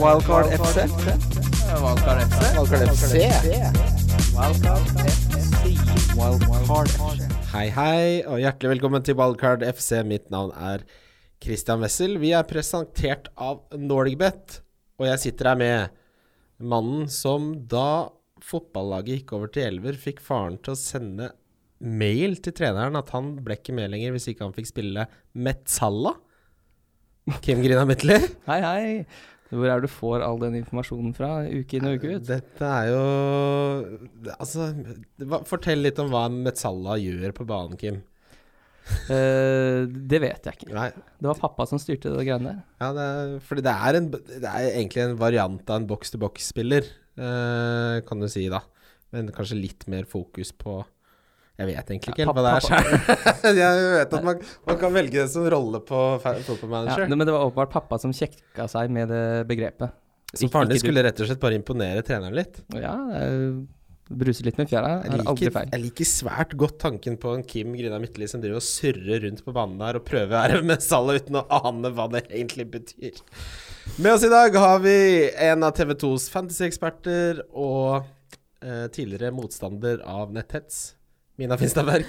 Wildcard FC. Wildcard FC. Wildcard FC. Wildcard FC. Hei, hei, og hjertelig velkommen til Wildcard FC. Mitt navn er Christian Wessel. Vi er presentert av Nordigbet, og jeg sitter her med mannen som da fotballaget gikk over til Elver, fikk faren til å sende mail til treneren at han ble ikke med lenger hvis ikke han fikk spille Metzalla. Kim Grina Midtly. Hei, hei. Hvor er det du får all den informasjonen fra, uke inn og uke ut? Dette er jo Altså, fortell litt om hva Metzalla gjør på banen, Kim. uh, det vet jeg ikke. Nei, Det var pappa som styrte det greiene der. ja, det er, fordi det er, en, det er egentlig en variant av en boks-til-boks-spiller, uh, kan du si, da. Men kanskje litt mer fokus på Jeg vet egentlig ikke Ja, helt hva det er sjøl. jeg vet at man, man kan velge det som rolle på Football Ja, Manager. men det var åpenbart pappa som kjekka seg med det begrepet. Så faren din skulle rett og slett bare imponere treneren litt. Ja, bruse litt med fjæra Jeg aldri feil. jeg liker svært godt tanken på en Kim Grina Midtly som driver og surrer rundt på banen der og prøver å være med Salah uten å ane hva det egentlig betyr. Med oss i dag har vi en av TV 2s fantasy-eksperter og eh, tidligere motstander av netthets, Mina Finstadberg.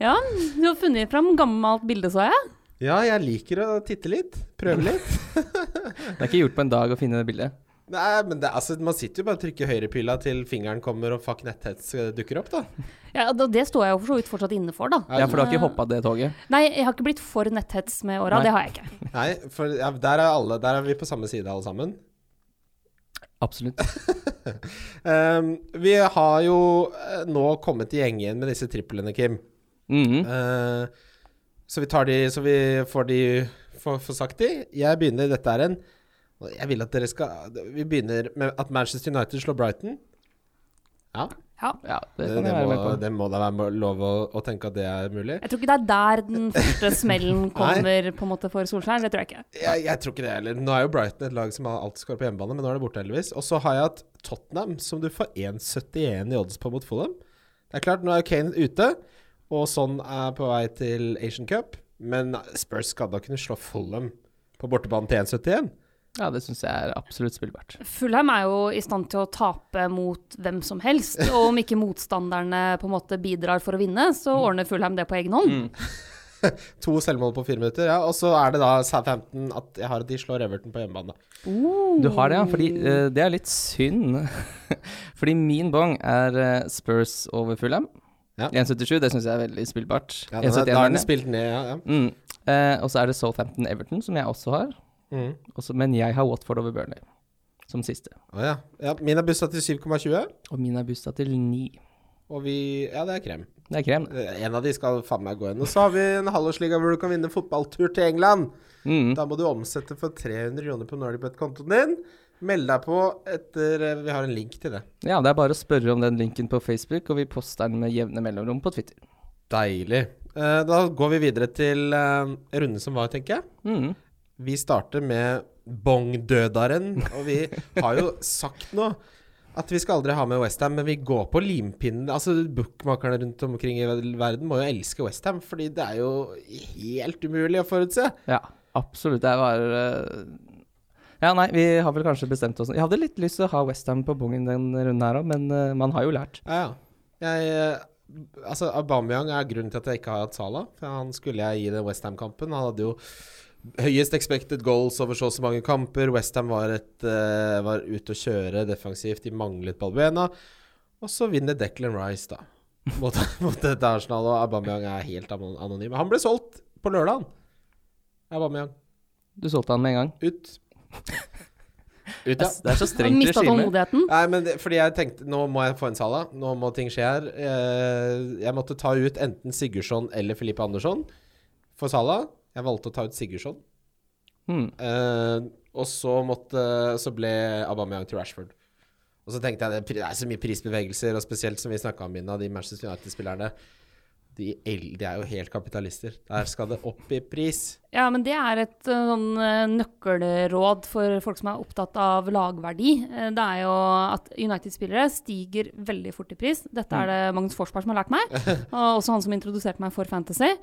Ja, du har funnet fram gammelt bilde, så jeg. Ja, jeg liker å titte litt. Prøve litt. Det er ikke gjort på en dag å finne det bildet. Nei, men det, altså, man sitter jo bare og trykker høyrepila til fingeren kommer og fuck netthets eh, dukker opp, da. Ja, og Det står jeg jo for så vidt fortsatt inne for, da. Ja, for du har ikke hoppa det toget? Nei, jeg har ikke blitt for netthets med åra. Det har jeg ikke. Nei, for ja, der er alle Der er vi på samme side, alle sammen. Absolutt. um, vi har jo eh, nå kommet i gjeng igjen med disse triplene, Kim. Mm -hmm. uh, så vi tar de Så vi får de Får får sagt de. Jeg begynner Dette er en Jeg vil at dere skal Vi begynner med at Manchester United slår Brighton. Ja, Ja. Ja, det det, må, det må da være lov å, å tenke at det er mulig. Jeg tror ikke det er der den første smellen kommer på en måte for Solskjær. Det tror jeg ikke. Jeg, jeg tror ikke det heller. Nå er jo Brighton et lag som alltid skårer på hjemmebane, men nå er det borte, heldigvis. Og så har jeg hatt Tottenham, som du får 1,71 i odds på mot Fulham. Det er klart, nå er jo Kane ute, og sånn er på vei til Asian Cup. Men Spurs skal da kunne slå Fulham på bortebane til 1,71? Ja, det syns jeg er absolutt spillbart. Fulheim er jo i stand til å tape mot hvem som helst. Og om ikke motstanderne på en måte bidrar for å vinne, så ordner Fulheim det på egen hånd. Mm. To selvmål på fire minutter, ja. Og så er det da Southampton at jeg har at de slår Everton på hjemmebane. Du har det, ja. Fordi uh, det er litt synd. fordi min bong er uh, Spurs over Fullheim. Ja. 1,77, det syns jeg er veldig spillbart. Ja, da, 1,71 da er den spilt ned, ja. ja. Mm. Eh, og så er det Southampton Everton, som jeg også har. Mm. Også, men jeg har Watford over Burnley som siste. Å ja. ja. Min er bussa til 7,20, Og min er bussa til 9. og vi Ja, det er krem. Det er krem. Eh, En av de skal faen meg gå inn. Og så har vi en halvårsliga hvor du kan vinne fotballtur til England. Mm. Da må du omsette for 300 kroner på Nordicbet-kontoen din. Meld deg på etter eh, Vi har en link til det. Ja, det er bare å spørre om den linken på Facebook, og vi poster den med jevne mellomrom på Twitter. Deilig. Eh, Da går vi videre til runden som var, tenker jeg. Mm. Vi starter med bongdødaren. Og vi har jo sagt nå at vi skal aldri ha med Westham, men vi går på limpinnen. Altså, Bookmakerne rundt omkring i verden må jo elske Westham, fordi det er jo helt umulig å forutse. Ja, absolutt. Det var eh, Ja, nei, vi har vel kanskje bestemt oss Jeg hadde litt lyst til å ha Westham på bongen den runden her òg, men eh, man har jo lært. Ja, ja. Jeg, eh, altså, Aubameyang er grunnen til at jeg ikke har hatt Salah. For han skulle jeg gi den Westham-kampen. Han hadde jo høyest expected goals over så og så mange kamper. Westham var, et, eh, var ute å kjøre defensivt. De manglet Balbuena. Og så vinner Declan Rice, da. Mot, mot dette Arsenal. Og Aubameyang er helt anonym. Han ble solgt på lørdag. Aubameyang. Du solgte han med en gang. Ut. Ut, Det ja. det er så Han regime. mista tålmodigheten. Nei, men det, fordi jeg tenkte Nå må jeg få en Sala. Nå må ting skje her. Eh, jeg måtte ta ut enten Sigurdsson eller Filippe Andersson for Sala. Jeg valgte å ta ut Sigurdsson. Mm. Uh, og så måtte Så ble Aubameyang til Rashford. Og så tenkte jeg det, er så mye prisbevegelser, og spesielt som vi snakka om, Mina, de Manchester United-spillerne. De, de er jo helt kapitalister. Der skal det opp i pris. Ja, men det er et uh, sånn uh, nøkkelråd for folk som er opptatt av lagverdi. Det er jo at United-spillere stiger veldig fort i pris. Dette er det Magnus Forsberg som har lært meg, og også han som introduserte meg for Fantasy.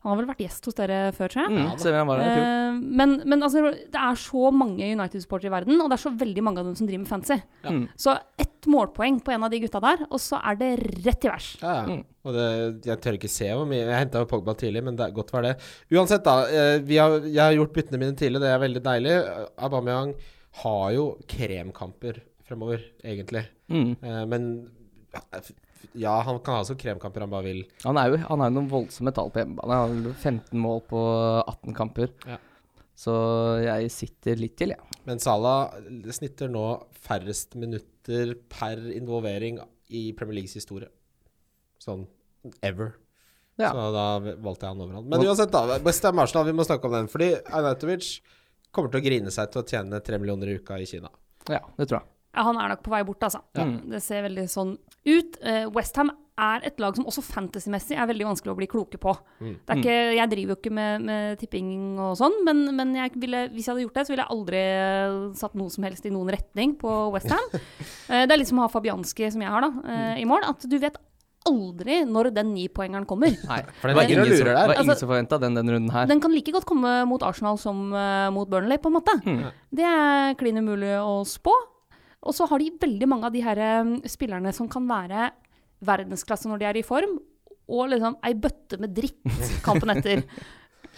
Han har vel vært gjest hos dere før, tror jeg. Mm. Eh, men men altså, det er så mange United-supportere i verden, og det er så veldig mange av dem som driver med fancy. Ja. Så ett målpoeng på en av de gutta der, og så er det rett i værs. Ja, ja. Mm. Og det, jeg tør ikke se hvor mye Jeg henta jo Pogba tidlig, men det er godt var det. Uansett, da. eh, Vi har, jeg har gjort byttene mine tidlig, det er veldig deilig. Aubameyang har jo kremkamper fremover, egentlig. Mm. Eh, Men ja, han kan ha så kremkamper han bare vil. Han er jo han jo noen voldsomme tall på hjemmebane. Han har vel 15 mål på 18 kamper. Ja. Så jeg sitter litt til, jeg. Men Salah snitter nå færrest minutter per involvering i Premier Leagues historie. Sånn ever. Ja. Så da valgte jeg han over han. Men uansett, da. Bestem Arsenal, vi må snakke om den. Fordi Arnautovic kommer til å grine seg til å tjene tre millioner i uka i Kina. Ja, det tror jeg. Ja, han er nok på vei bort, altså. Ja. Det ser veldig sånn ut. Uh, Westham er et lag som også fantasymessig er veldig vanskelig å bli kloke på. Mm. Det er ikke, jeg driver jo ikke med, med tipping og sånn, men, men jeg ville, hvis jeg hadde gjort det, så ville jeg aldri eh, satt noe som helst i noen retning på Westham. uh, det er litt som å ha Fabianski, som jeg har, da, uh, i mål. At du vet aldri når den nipoengeren kommer. Nei, For det var ingen som, var ingen Altså, som forventa den denne runden her. Den kan like godt komme mot Arsenal som uh, mot Burnley, på en måte. Mm. Det er klin umulig å spå. Og så har de veldig mange av de her eh, spillerne som kan være verdensklasse når de er i form, og liksom ei bøtte med dritt kampen etter.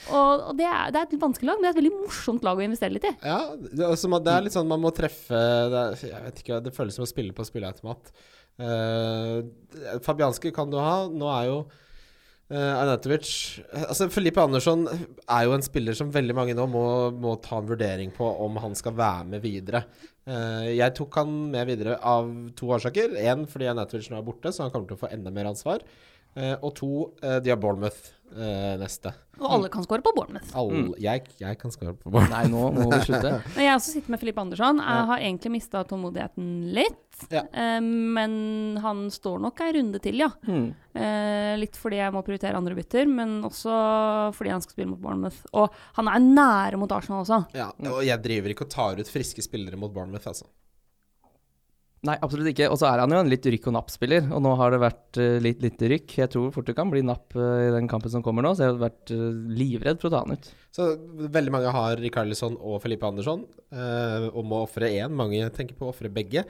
Og, og det, er, det er et vanskelig lag, men det er et veldig morsomt lag å investere litt i. Ja, det, altså, man- det er litt sånn man må treffe det, er, Jeg vet ikke, det føles som å spille på spilleautomat. Uh, Fabianski kan du ha. Nå er jo uh, Arnautovic Altså, Felipe Andersson er jo en spiller som veldig mange nå må, må ta en vurdering på om han skal være med videre. Eh, jeg tok han med videre av to årsaker. Én fordi Arnautovic nå er borte, så han kommer til å få enda mer ansvar. Eh, og to, uh, de har Bournemouth eh, neste. Og alle kan score på Bournemouth. Alle, jeg, jeg kan skåre på Bournemouth. Nei, nå må vi slutte. Men Jeg også sitter med Filip Andersson. Jeg har egentlig mista tålmodigheten litt. Ja. Eh, men han står nok ei runde til, ja. Mm. Eh, litt fordi jeg må prioritere andre bytter, men også fordi han skal spille mot Bournemouth. Og han er nære mot Arsenal også. Ja, og jeg driver ikke og tar ut friske spillere mot Bournemouth, altså. Nei, absolutt ikke. Og så er han jo en litt rykk og napp-spiller, og nå har det vært eh, litt, litt rykk. Jeg tror fort det kan bli napp eh, i den kampen som kommer nå, så jeg har vært eh, livredd for å ta han ut. Så veldig mange har Rikarlisson og Felipe Andersson, eh, og må ofre én. Mange tenker på å ofre begge.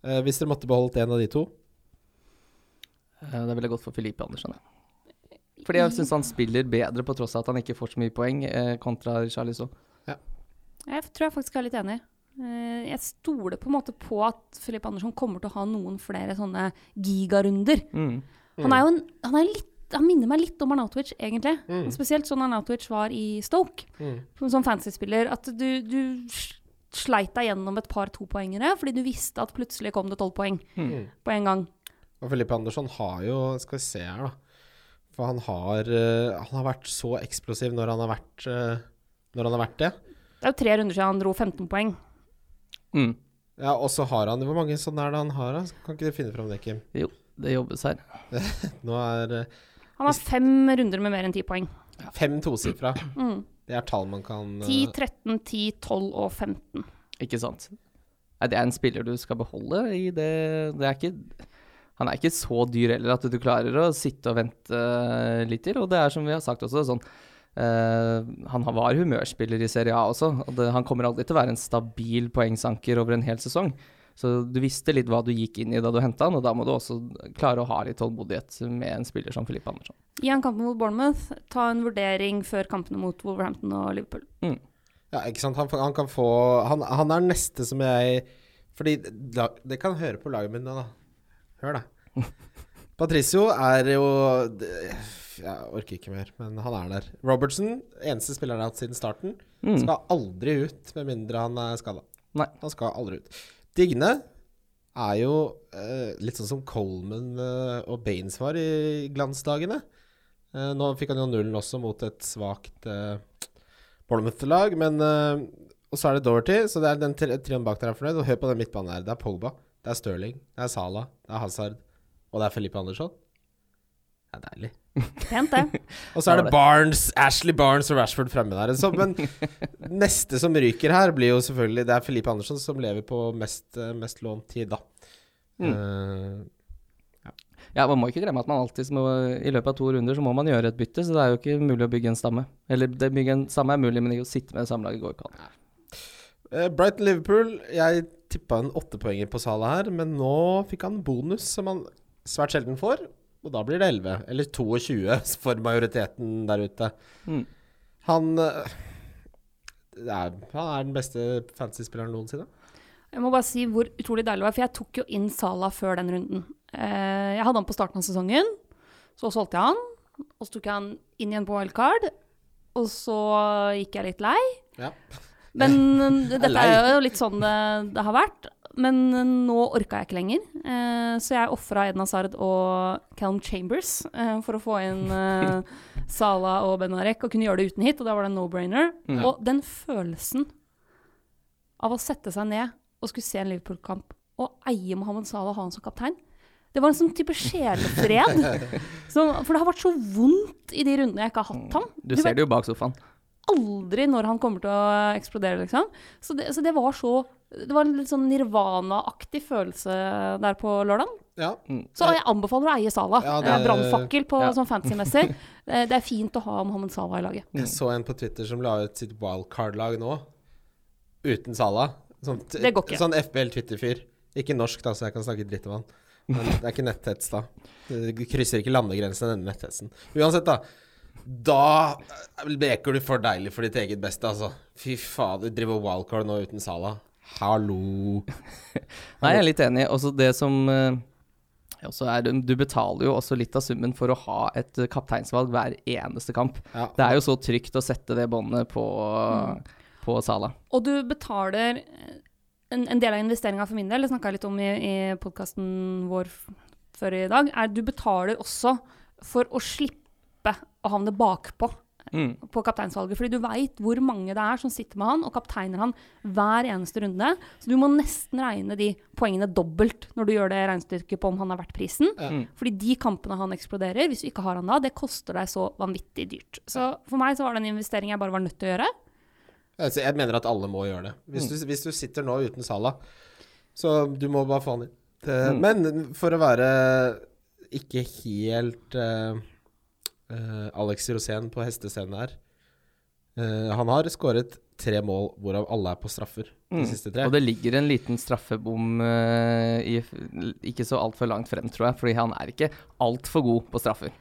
Eh, hvis dere måtte beholdt en av de to Eh, Det ville gått for Filipe Andersson, ja. Fordi jeg syns han spiller bedre, på tross av at han ikke får så mye poeng, eh, kontra Charlison. Jeg tror jeg faktisk er litt enig. Eh, jeg stoler på en måte på at Filip Andersson kommer til å ha noen flere sånne gigarunder. Mm. Han er jo en, han er litt han minner meg litt om Arnautovic, egentlig. Mm. Spesielt sånn Arnautovic var i Stoke, Mm. som fantasy-spiller. At du, du sleit deg gjennom et par topoengere fordi du visste at plutselig kom det tolv poeng Mm. på en gang. Og Filip Andersson har jo Skal vi se her, da. For han har, eh, han har vært så eksplosiv når han har vært, eh, når han har vært det. Det er jo tre runder siden han dro 15 poeng. Mm. Ja, og så har han Hvor mange sånne er det han har, da? Kan ikke du finne fram det, Kim? Jo, det jobbes her. Nå er eh, Han har fem runder med mer enn ti poeng. fem tosifra. Mm. Det er tall man kan eh, 10, 13, 10, 12 og 15. Ikke sant. Nei, det er en spiller du skal beholde i det Det er ikke Han er ikke så dyr heller at du klarer å sitte og vente eh, litt til. Og det er som vi har sagt også, sånn eh, Han var humørspiller i Serie A også. Og det, han kommer aldri til å være en stabil poengsanker over en hel sesong. Så du visste litt hva du gikk inn i da du henta han, og da må du også klare å ha litt tålmodighet med en spiller som Filippe Andersson. I en kamp mot Bournemouth. Ta en vurdering før kampene mot Wolverhampton og Liverpool. Ja, ikke sant. Han, han kan få han, han er neste som jeg Fordi Det kan høre på laget mitt nå, da. Hør, da. Patricio er jo det- Jeg orker ikke mer, men han er der. Robertson, eneste spiller jeg har hatt siden starten, Mm. skal aldri ut med mindre han er skada. Han skal aldri ut. Digne er jo eh, litt sånn som Coleman eh, og Baines var i glansdagene. Eh, nå fikk han jo nullen også mot et svakt uh, Bournemouth-lag, men eh, Og så er det Doherty, så det er den tri- trioen bak der er fornøyd. Og hør på den midtbanen her. Det er Pogba, det er Stirling, det er Salah, det er Hazard, og det er Felipe Andersson. Det er deilig. Pent, det. Og så er Det Barnes, Ashley Barnes og Rashford fremme der. Så, men neste som ryker her, blir jo selvfølgelig Det er Felipe Andersson som lever på mest, eh, mest lånt tid, da. Mm. Uh, Ja, Man må ikke glemme at man alltid må, i løpet av to runder så må man gjøre et bytte, så det er jo ikke mulig å bygge en stamme. Eller det bygge en stamme er mulig, men ikke å sitte med det samlaget går ikke an. Uh, Brighton-Liverpool. Jeg tippa en åttepoenger på Sala her, men nå fikk han bonus som han svært sjelden får. Og da blir det 11, eller 22 for majoriteten der ute. Mm. Han eh, er, Han er den beste fantasy-spilleren noensinne. Jeg må bare si hvor utrolig deilig det var, for jeg tok jo inn Sala før den runden. Eh, jeg hadde han på starten av sesongen, så solgte jeg han. Og så tok jeg han inn igjen på wildcard, og så gikk jeg litt lei. Ja. Men eh, dette er jo litt sånn det, det har vært. Men nå orka jeg ikke lenger, eh, så jeg ofra Edna Sard og Calum Chambers eh, for å få inn eh, Sala og Benarek og kunne gjøre det uten hit, og da var det en no-brainer. Mm. Og den følelsen av å sette seg ned og skulle se en Liverpool-kamp og eie Mohammed Salah og ha han som kaptein, det var en sånn type sjelefred. som, for det har vært så vondt i de rundene jeg ikke har hatt ham. Du ser det jo bak sofaen. aldri når han kommer til å eksplodere, liksom. Så det, så det var så Det var en litt sånn nirvana-aktig følelse der på lørdag. Ja. Så jeg anbefaler å eie Sala. Ja, det er Brannfakkel på Ja. sånn fancy-messig. Det det er fint å ha Mohammed Sala i laget. Jeg så en på Twitter som la ut sitt wildcard-lag nå, uten Sala. Sånt, Det går ikke. Sånn FBL-Twitter-fyr. Ikke norsk, da, så jeg kan snakke dritt om han. Men det er ikke netthets, da. Det krysser ikke landegrensen, denne netthetsen. Uansett, da. Da leker du for deilig for ditt eget beste, altså. Fy faen, du driver wildcard nå uten Sala. Hallo. Nei, jeg er litt enig. Også det som eh, også er, Du betaler jo også litt av summen for å ha et eh, kapteinsvalg hver eneste kamp. Ja. Det er jo så trygt å sette det båndet på, på Sala. Og du betaler en, en del av investeringa for min del, det snakka jeg litt om i, i podkasten vår før i dag, er du betaler også for å slippe å havne bakpå Mm. på kapteinsvalget. Fordi du veit hvor mange det er som sitter med han og kapteiner han hver eneste runde. Så du må nesten regne de poengene dobbelt når du gjør det regnestykket på om han er verdt prisen. Mm. Fordi de kampene han eksploderer, hvis du ikke har han da, det koster deg så vanvittig dyrt. Så for meg så var det en investering jeg bare var nødt til å gjøre. Altså, jeg mener at alle må gjøre det. Hvis du, hvis du sitter nå uten Sala, så du må bare få han inn. Mm. Men for å være ikke helt eh, eh, Alex Rosén på hestescenen her Uh, Han har skåret tre mål, hvorav alle er på straffer. De Mm. siste tre. Og det ligger en liten straffebom uh, i, ikke så altfor langt frem, tror jeg. Fordi han er ikke altfor god på straffer.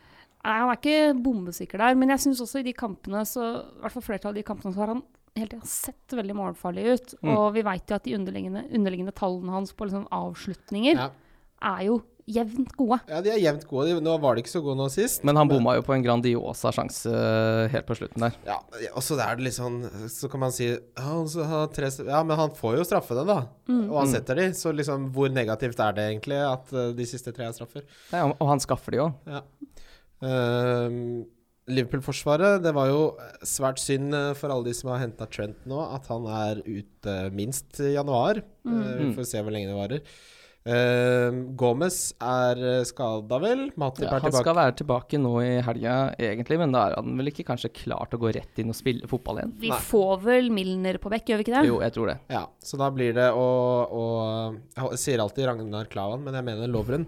Nei, han er ikke bombesikker der, men jeg syns også i de kampene, så, i hvert fall flertallet av de kampene, så har han hele tiden sett veldig målfarlig ut. Mm. Og vi veit jo at de underliggende, underliggende tallene hans på liksom avslutninger Ja. er jo jevnt gode. ja, de er jevnt gode. Nå var de ikke så gode nå sist. Men han bomma jo på en Grandiosa sjanse eh, helt på slutten der. Ja, og så er det litt sånn Så kan man si ja, han så har tre, ja men han får jo straffene, da. Og han Mm. setter de. Så liksom, hvor negativt er det egentlig at eh, de siste tre er straffer? Ja, og han skaffer de jo. Ja. Ehm, Liverpool-forsvaret, det var jo svært synd eh, for alle de som har henta Trent nå, at han er ute minst i januar. Eh, vi Mm. får se hvor lenge det varer. Uh, Gomez er skada, vel? Matip Ja, er han skal være tilbake nå i helga, egentlig, men da er han vel ikke kanskje klar til å gå rett inn og spille fotball igjen? Vi Nei. får vel Milner på bekk, gjør vi ikke det? Jo, jeg tror det. Ja, så da blir det å, å Jeg sier alltid Ragnar Klavan, men jeg mener Lovren.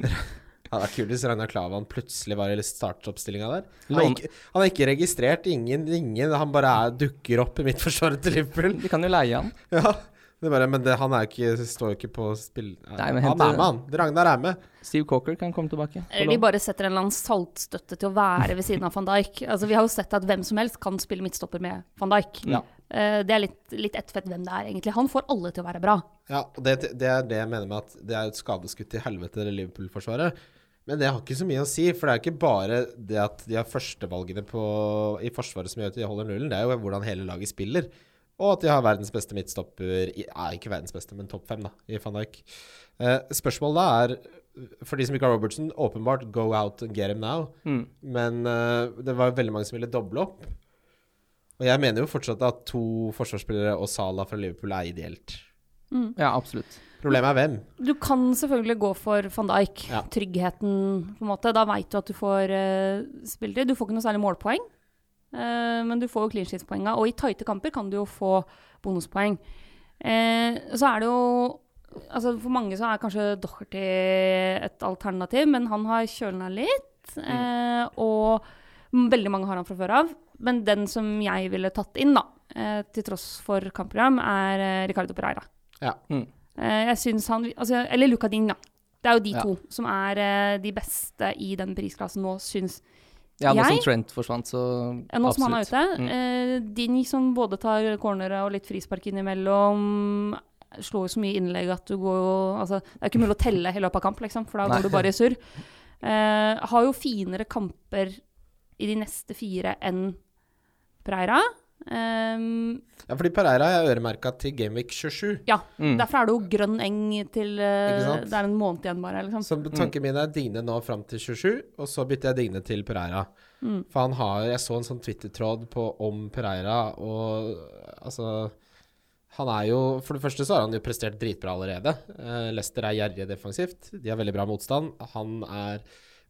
det er kult hvis Ragnar Klavan plutselig var i startoppstillinga der. Han er, ikke, han er, ikke registrert ingen, ingen Han bare er, dukker opp i midtforsvaret til Liverpool. De kan jo leie han. Ja, det er bare, men det, han er ikke, står jo ikke på spill... Nei, men han er med, han. Ragnar er med. Steve Cocker kan komme tilbake. Eller de bare setter en eller annen saltstøtte til å være ved siden av van Dijk. Altså, vi har jo sett at hvem som helst kan spille midtstopper med van Dijk. Ja. Uh, det er litt, litt ettfett hvem det er, egentlig. Han får alle til å være bra. Ja, og det, det er det jeg mener med at det er et skadeskutt til helvete, det Liverpool-forsvaret. Men det har ikke så mye å si, for det er ikke bare det at de har førstevalgene på, i Forsvaret som gjør at de holder nullen, det er jo hvordan hele laget spiller. Og at de har verdens beste midtstopper i, ja, Ikke verdens beste, men topp fem, da, i van Dijk. Eh, spørsmålet da er, for de som ikke har Robertson, åpenbart go out and get him now. Mm. Men eh, det var veldig mange som ville doble opp. Og jeg mener jo fortsatt at to forsvarsspillere og Salah fra Liverpool er ideelt. Ja, absolutt. Problemet er hvem? Du kan selvfølgelig gå for van Dijk. Ja. Tryggheten, på en måte. Da veit du at du får uh, spilletid. Du får ikke noe særlig målpoeng, eh, men du får jo clean sheets-poenga. Og i tighte kamper kan du jo få bonuspoeng. Uh, så er det jo Altså For mange så er kanskje Docherty et alternativ, men han har kjølna litt. Eh, og veldig mange har han fra før av. Men den som jeg ville tatt inn, da, eh, til tross for kampprogram, er Ricardo Pereira. Ja. Mm. Eh, jeg syns han altså, Eller Luca Ding, da. Det er jo de Ja. to som er de beste i den prisklassen nå, syns Ja, nå som Trent forsvant, så Ja, Nå som han er ute. Mm. Eh, Ding som både tar cornere og litt frispark innimellom. Slår jo så mye innlegg at du går jo Altså, det er ikke mulig å telle i løpet av kamp, liksom, for da Nei. går du bare i surr. Eh, har jo finere kamper i de neste fire enn Preira. Um, ja, fordi Pereira er øremerka til Gameweek 27. ja, Mm. derfor er det jo grønn eng til uh, Det er en måned igjen, bare. Liksom. Så tanken min er Digne nå fram til 27, og så bytter jeg Digne til Pereira. Mm. For han har Jeg så en sånn Twitter-tråd på om Pereira, og altså Han er jo For det første så har han jo prestert dritbra allerede. Uh, Leicester er gjerrige defensivt. De har veldig bra motstand. Han er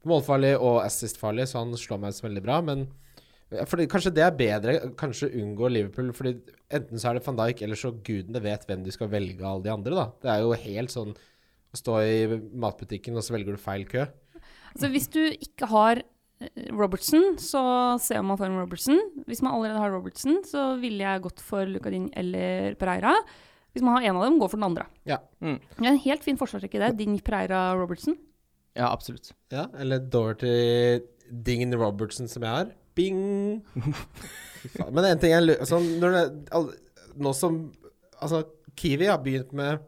målfarlig og assist-farlig, så han slår meg som veldig bra, men fordi, Kanskje det er bedre, kanskje unngå Liverpool. Fordi Enten så er det van Dijk, eller så gudene vet hvem de skal velge av alle de andre. da Det er jo helt sånn å stå i matbutikken, og så velger du feil kø. Altså, hvis du ikke har eh, Robertson, så se om man får en Robertson. Hvis man allerede har Robertson, så ville jeg gått for Lucadin eller Pereira. Hvis man har en av dem, gå for den andre. Ja. Mm. Det er en helt fin forsvarsrekke, det. Din Pereira Robertson. Ja, absolutt. Ja, eller Dorothy Dingen Robertson som jeg har. Bing! Men en ting jeg lurer altså, det, Nå som Altså, Kiwi har begynt med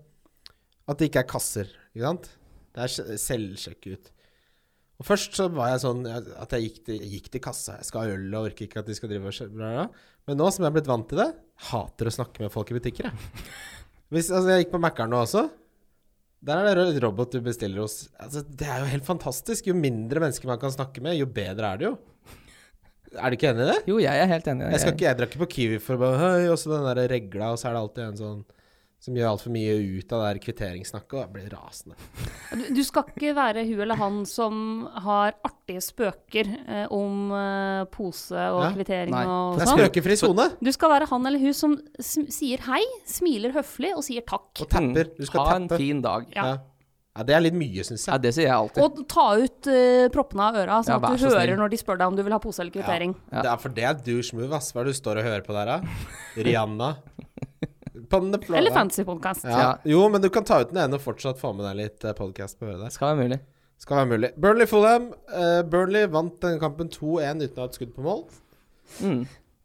at det ikke er kasser, ikke sant? Det er selvsjekk ut. Og først så var jeg sånn at jeg gikk til, jeg gikk til kassa. Jeg skal ha øl og orker ikke at de skal drive og bla. Men nå som jeg er blitt vant til det, hater å snakke med folk i butikker, jeg. Hvis, altså, jeg gikk på Mækkern nå også. Der er det rød robot du bestiller hos. Altså, det er jo helt fantastisk. Jo mindre mennesker man kan snakke med, jo bedre er det jo. Er du ikke enig i det? Jo, jeg er helt enig. i det. Jeg, skal ikke, jeg drar ikke på Kiwi for å bare Høy, og så den der regla, og så er det alltid en sånn som gjør altfor mye ut av det der kvitteringssnakket, og jeg blir rasende. Du, du skal ikke være hun eller han som har artige spøker eh, om eh, pose og Ja. kvittering Nei. og Det er sånn. spøkefri sone! Du skal være han eller hun som sier hei, smiler høflig og sier takk. Og tapper. Du skal Mm. Ha en fin dag. Ja. Ja. Ja, det er litt mye, syns Ja, det sier jeg alltid. Og ta ut uh, proppene av øra, sånn Ja, at du så hører snill. når de spør deg om du vil ha pose eller kvittering. Ja. Det er, for det er douche move, ass. Hva er det du står og hører på der, da? Rihanna? På den Eller fancy podkast. Ja. Ja. Jo, men du kan ta ut den ene og fortsatt få med deg litt podkast på øret der. Skal være mulig. Skal være mulig. Burnley Fulham. Uh, Burnley vant denne kampen 2-1 uten å ha et skudd på mål. Mm.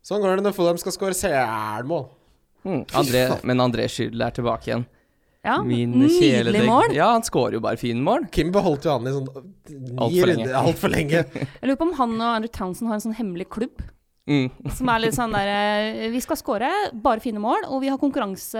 Sånn går det når Fulham skal skåre selmål. Mm. André, men André Schürrle er tilbake igjen. Ja, Min Nydelig mål. Ja, han skårer jo bare fine mål. Kim beholdt jo han i sånn ni Alt for lenge. runder. Altfor lenge. Jeg lurer på om han og Andrew Townsend har en sånn hemmelig klubb. Mm. Som er litt sånn der eh, Vi skal score bare fine mål, og vi har konkurranse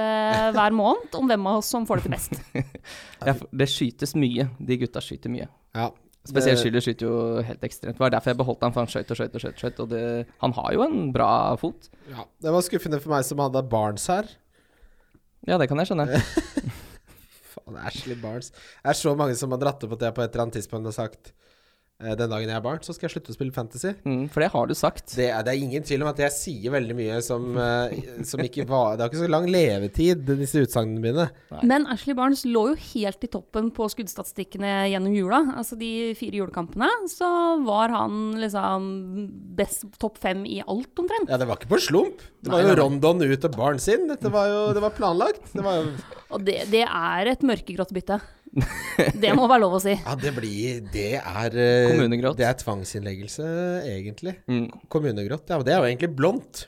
hver måned om hvem av oss som får det til best. Ja, for det skytes mye. De gutta skyter mye. Ja. Spesielt Det- Schürrle skyter jo helt ekstremt. Det var derfor jeg beholdt han, for han skøyt og skøyt og skøyt. skøyt, Og det, han har jo en bra fot. Ja, det var skuffende for meg som hadde Barnes her. Ja, det kan jeg skjønne. Faen, Ashley Barnes. Det er så mange som har dratt opp at jeg på et eller annet tidspunkt har sagt den dagen jeg er barn, så skal jeg slutte å spille Fantasy. Mm, for det har du sagt. Det er, det er ingen tvil om at jeg sier veldig mye som, eh, som ikke var Det har ikke så lang levetid, disse utsagnene mine. Men Ashley Barnes lå jo helt i toppen på skuddstatistikkene gjennom jula. Altså de fire julekampene, så var han liksom best topp fem i alt, omtrent. Ja, det var ikke på slump. Det var Nei, jo nei, nei. Rondon ut og Barnes inn. Dette var jo det var planlagt. Det var jo Og det, det er et mørkegrått bytte. Det må være lov å si. Ja, det blir Det er eh, Kommunegrått. Det er tvangsinnleggelse, egentlig. Mm. Kommunegrått. Ja, men det er jo egentlig blondt.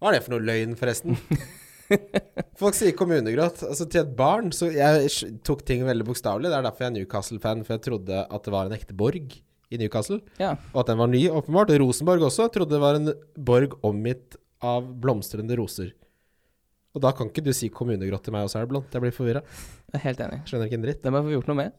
Hva er det for noe løgn, forresten? Folk sier kommunegrått. Altså, til et barn Så jeg tok ting veldig bokstavelig. Det er derfor jeg er Newcastle-fan, for jeg trodde at det var en ekte borg i Newcastle. Ja. Og at den var ny, åpenbart. Rosenborg også trodde det var en borg omgitt av blomstrende roser. Og da kan ikke du si kommunegrått til meg, også, er det blondt. Jeg blir forvirra. Er helt enig. Skjønner ikke en dritt. Det må jeg få gjort noe med.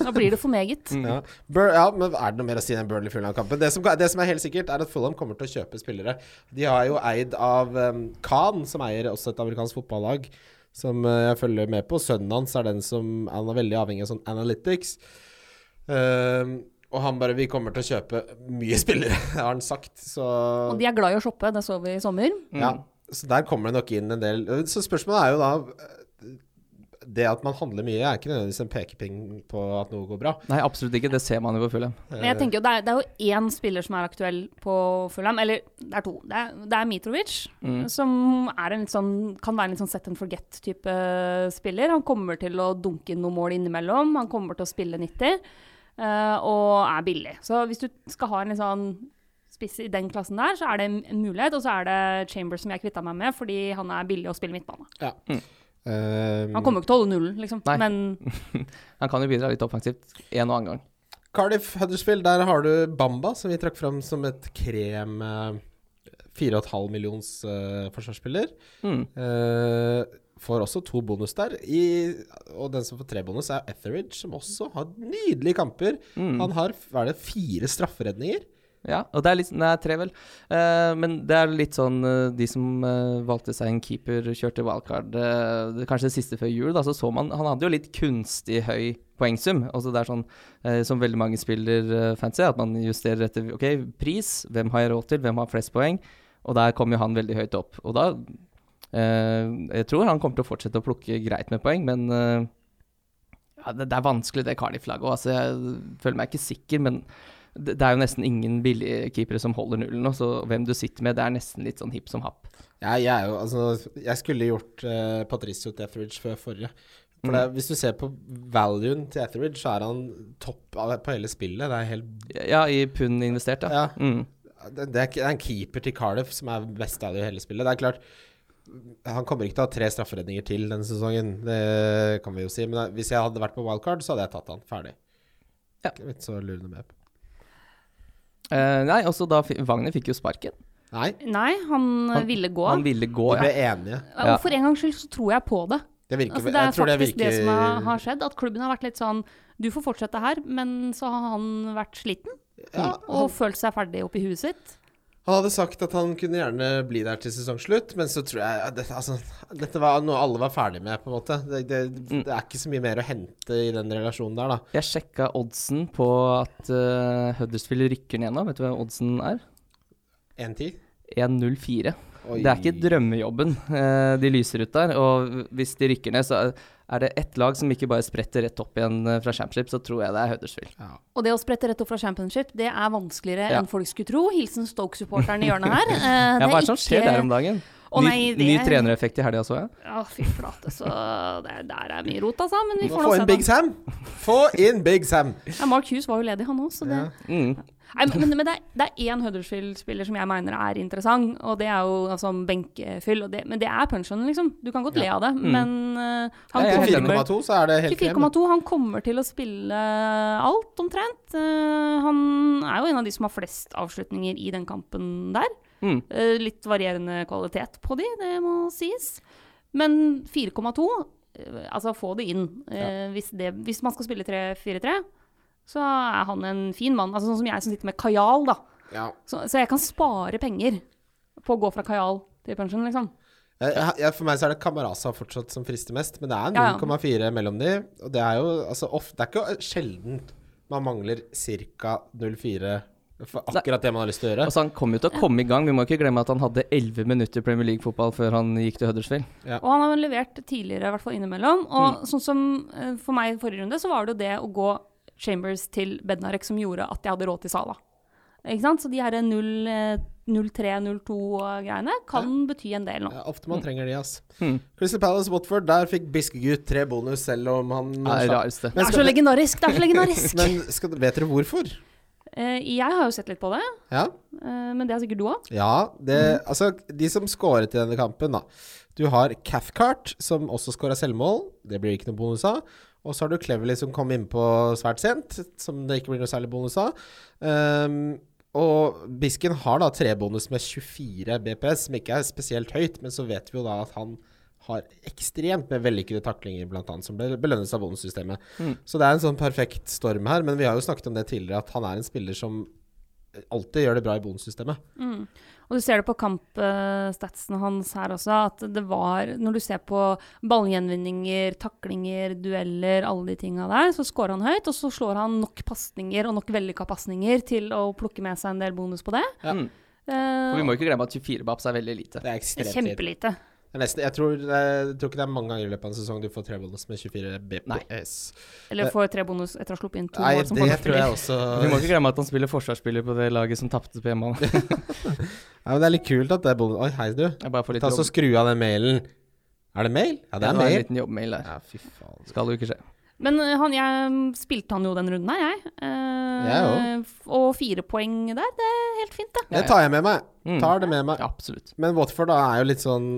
Da blir det for meget. ja. Bur ja, men er det noe mer å si enn Burnley-Fulham-kampen? Det, som- det som er helt sikkert, er at Fulham kommer til å kjøpe spillere. De har jo eid av um, Khan, som eier også et amerikansk fotballag, som uh, jeg følger med på. Sønnen hans er den som Han er veldig avhengig av sånn analytics. Um, og han bare 'Vi kommer til å kjøpe mye spillere', har han sagt. Så Og de er glad i å shoppe, det så vi i sommer. Mm. ja, så der kommer det nok inn en del Så spørsmålet er jo da det at man handler mye, er ikke nødvendigvis en pekepinn på at noe går bra. Nei, absolutt ikke. Det ser man jo på Fulham. Men jeg tenker jo, det er, det er jo én spiller som er aktuell på Fulham. Eller det er to. Det er, det er Mitrovic, Mm. som er en litt sånn, kan være en litt sånn set and forget-type spiller. Han kommer til å dunke inn noen mål innimellom. Han kommer til å spille 90, Uh, og er billig. Så hvis du skal ha en litt sånn spiss i den klassen der, så er det en mulighet. Og så er det Chambers som jeg kvitta meg med, fordi han er billig å spille midtbane. Ja. Mm. Eh, Han kommer jo ikke til å holde nullen, liksom. Nei. Men Han kan jo bidra litt offensivt en og annen gang. Cardiff Huddersfield, der har du Bamba, som vi trakk fram som et krem eh, 4,5 millions uh, forsvarsspiller. Mm. Uh, får også to bonus der. I, og den som får tre bonus, er Etheridge, som også har nydelige kamper. Mm. Han har hva er det, fire strafferedninger. Ja, og det er litt Nei, tre, vel. Uh, men det er litt sånn uh, De som uh, valgte seg en keeper, kjørte wildcard kanskje det siste før jul, da, så så man Han hadde jo litt kunstig høy poengsum. Altså det er sånn som veldig mange spiller fancy, at man justerer etter OK, pris, hvem har jeg råd til, hvem har flest poeng? Og der kom jo han veldig høyt opp. Og da Jeg tror han kommer til å fortsette å plukke greit med poeng, men ja, det, det er vanskelig, det Cardiff-laget òg. Altså, jeg føler meg ikke sikker, men det, er jo nesten ingen billige keepere som holder nullen nå, så hvem du sitter med, det er nesten litt sånn hipp som happ. Ja, jeg, er jo, altså, jeg skulle gjort uh, Patricio til Etheridge før forrige. For det, Hvis du ser på valuen til Etheridge, så er han topp på hele spillet. Det er helt Ja, i pund investert, ja. Ja. Mm. det, det, er, en keeper til Cardiff som er best value i hele spillet. Det er klart Han kommer ikke til å ha tre strafferedninger til denne sesongen, det kan vi jo si. Men hvis jeg hadde vært på wildcard, så hadde jeg tatt han. Ferdig. Ja. Ikke så lurende med på. Eh, nei, også da Wagner fikk jo sparken. Nei, nei, han, Han- ville gå. Han ville gå, De ble ja. enige. Og for en gangs skyld så tror jeg på det. Det virker Altså, det er Jeg tror det faktisk det, virker som har, skjedd. At klubben har vært litt sånn Du får fortsette her, men så har han vært sliten ja, og følt seg ferdig oppi huet sitt. Han hadde sagt at han kunne gjerne bli der til sesongslutt, men så tror jeg at dette, altså, dette var noe alle var ferdig med, på en måte. Det, det, Mm. det er ikke så mye mer å hente i den relasjonen der, da. Jeg sjekka oddsen på at uh, Huddersfield rykker ned nå. Vet du hva oddsen er? 1-10. 1,04. Oi. Det er ikke drømmejobben eh, de lyser ut der. Og hvis de rykker ned, så er det ett lag som ikke bare spretter rett opp igjen eh, fra championship, så tror jeg det er Huddersfield. Ja. Og det å sprette rett opp fra championship, det er vanskeligere Ja. enn folk skulle tro. Hilsen Stoke-supporteren i hjørnet her. Eh, Ja, hva er det som skjer der om dagen? Oh, ny, nei, det ny er- trenereffekt i helga, så jeg. Ja, fy flate, så det, der er mye rot, altså. Men vi får få nå se, inn Big. Sam! Få inn Big Sam! Ja, Mark Hughes var jo ledig, han òg, så det Ja. Mm. Nei, men, men det er- det er én Huddersfield-spiller som jeg mener er interessant, og det er jo altså, benkefyll. Og det, men det er punchen, liksom. Du kan godt le av det, men uh, han Ja, jeg er kommer- enig. 4,2, så er det helt krem. 24,2. Han kommer til å spille alt, omtrent. Uh, han er jo en av de som har flest avslutninger i den kampen der. Mm. Uh, litt varierende kvalitet på de, det må sies. Men 4,2, eh, altså få det inn. Eh, hvis, det, hvis man skal spille 3-4-3, så er han en fin mann. Altså Sånn som jeg som sitter med Kajal, da. Ja. Så, så jeg kan spare penger på å gå fra Kajal til pensjon, liksom. Jeg, jeg, for meg så er det Kamaraza fortsatt som frister mest, men det er Ja, ja. 0,4 mellom de. Og det er jo altså ofte Det er ikke sjelden man mangler ca. 0,4 for akkurat det man har lyst til å gjøre. Altså, han kom jo til å komme i gang. Vi må ikke glemme at han hadde 11 minutter Premier League-fotball før han gikk til Huddersfield. Og han har levert tidligere, i hvert fall innimellom. Og sånn som eh, for meg i forrige runde, så var det jo det å gå Chambers til Bednarek som gjorde at jeg hadde råd til Sala. Ikke sant? Så de her 0-3-0-2-greiene kan bety en del nå. Ja, ofte man trenger de, ass. Mm. Crystal Palace Watford, der fikk Biskegutt tre bonus, selv om han Det er det. Det er så legendarisk! Det er så legendarisk! Men skal, vet dere hvorfor? Uh, jeg har jo sett litt på det, Ja, uh, men det har sikkert du òg. ja det, altså de som scoret i denne kampen, da. Du har Cathcart, som også scora selvmål. Det blir ikke noe bonus av. Og så har du Cleverly, som kom innpå svært sent, som det ikke blir noe særlig bonus av. Um, og Bisken har da tre bonus med 24 BPS, som ikke er spesielt høyt, men så vet vi jo da at han har ekstremt med vellykkede taklinger, blant annet, som bel- belønnes av bonussystemet. Mm. Så det er en sånn perfekt storm her, men vi har jo snakket om det tidligere, at han er en spiller som alltid gjør det bra i bonussystemet. Mm. Og du ser det på kampstatsene hans her også, at det var Når du ser på ballgjenvinninger, taklinger, dueller, alle de tinga der, så scorer han høyt, og så slår han nok pasninger og nok vellykka pasninger til å plukke med seg en del bonus på det. Ja. Mm. Eh, Og vi må ikke glemme at 24 babs er veldig lite. Det er ekstremt lite. Kjempelite. Er nesten, jeg, tror, jeg tror ikke det er mange ganger i løpet av en sesong du får tre bonus med 24 BPS. Eller får tre bonus etter å ha sluppet inn to Nei, mål som det tror jeg også Du må ikke glemme at han spiller forsvarsspiller på det laget som tapte på hjemmebane. Ja, men Det er litt kult at det er bonus Oi, hei, du. Jeg bare får litt Ta så. Skru av den mailen. Er det mail? Ja, det er Det var en liten jobbmail der. Ja, fy faen. Skal jo ikke skje. Men eh, han, jeg spilte han jo den runden her, jeg. Eh, Jeg og fire poeng der, det er helt fint, det. Det tar jeg med meg. Mm. Tar det med meg. Absolutt. Men Watford da er jo litt sånn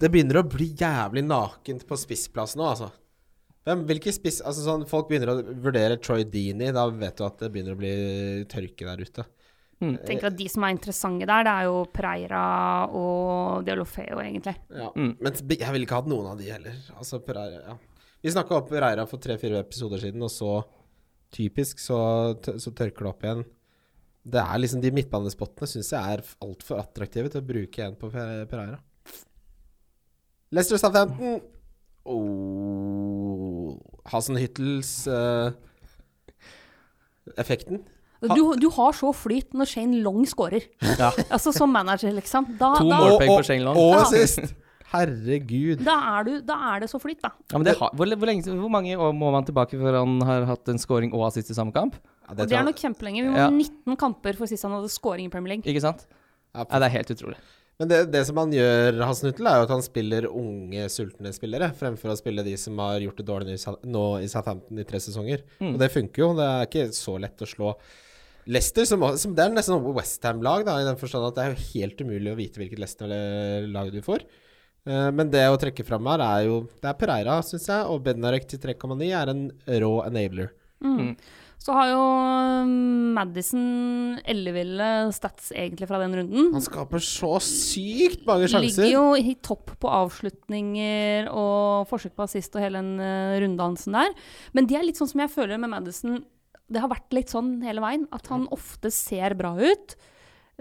Det begynner å bli jævlig nakent på spissplass nå, altså. Hvem, hvilke spiss Altså sånn Folk begynner å vurdere Troy Deeney. Da vet du at det begynner å bli tørke der ute. Jeg tenker at De som er interessante der, det er jo Pereira og Diolofeo, egentlig. Ja. Mm. Men jeg ville ikke hatt noen av de heller. Altså Pereira, ja. Vi snakka opp Pereira for tre-fire episoder siden, og så typisk så, så tørker det opp igjen. Det er liksom De midtbanespottene syns jeg er altfor attraktive til å bruke igjen på Pereira. Leicester Southampton oh. Hasenhyttels uh, Effekten. Du, du har så flyt når Shane Long scorer. Ja. Altså Som manager, liksom. Da, To Målpoeng for Shane Long. og Ja. sist! Herregud. da, er du, da er det så flyt, da. Ja, men det har, hvor, hvor, lenge, hvor mange år må man tilbake før han har hatt en scoring og assist i samme kamp? Ja, Og det er nok kjempelenge. Vi må Ja. 19 kamper for sist han hadde scoring i Premier League. Ikke sant? Ja, det er helt utrolig. Men det, det som han gjør, Hasenhuttel, er jo at han spiller unge, sultne spillere, fremfor å spille de som har gjort det dårlig nå i Southampton i tre sesonger. Mm. Og det funker jo. Det er ikke så lett å slå Leicester, som, som det er nesten noe Westham-lag, i den forstand at det er jo helt umulig å vite hvilket Leicester-lag du får. Eh, men det å trekke fram her er jo Det er Pereira, syns jeg, og Bednarek til 3,9 er en rå enabler. Mm. Så har jo um, Madison elleville stats egentlig fra den runden. Han skaper så sykt mange sjanser. Ligger jo i topp på avslutninger og forsøk på assist og hele den uh, runddansen der. Men det er litt sånn som jeg føler med Madison. Det har vært litt sånn hele veien. At han ofte ser bra ut.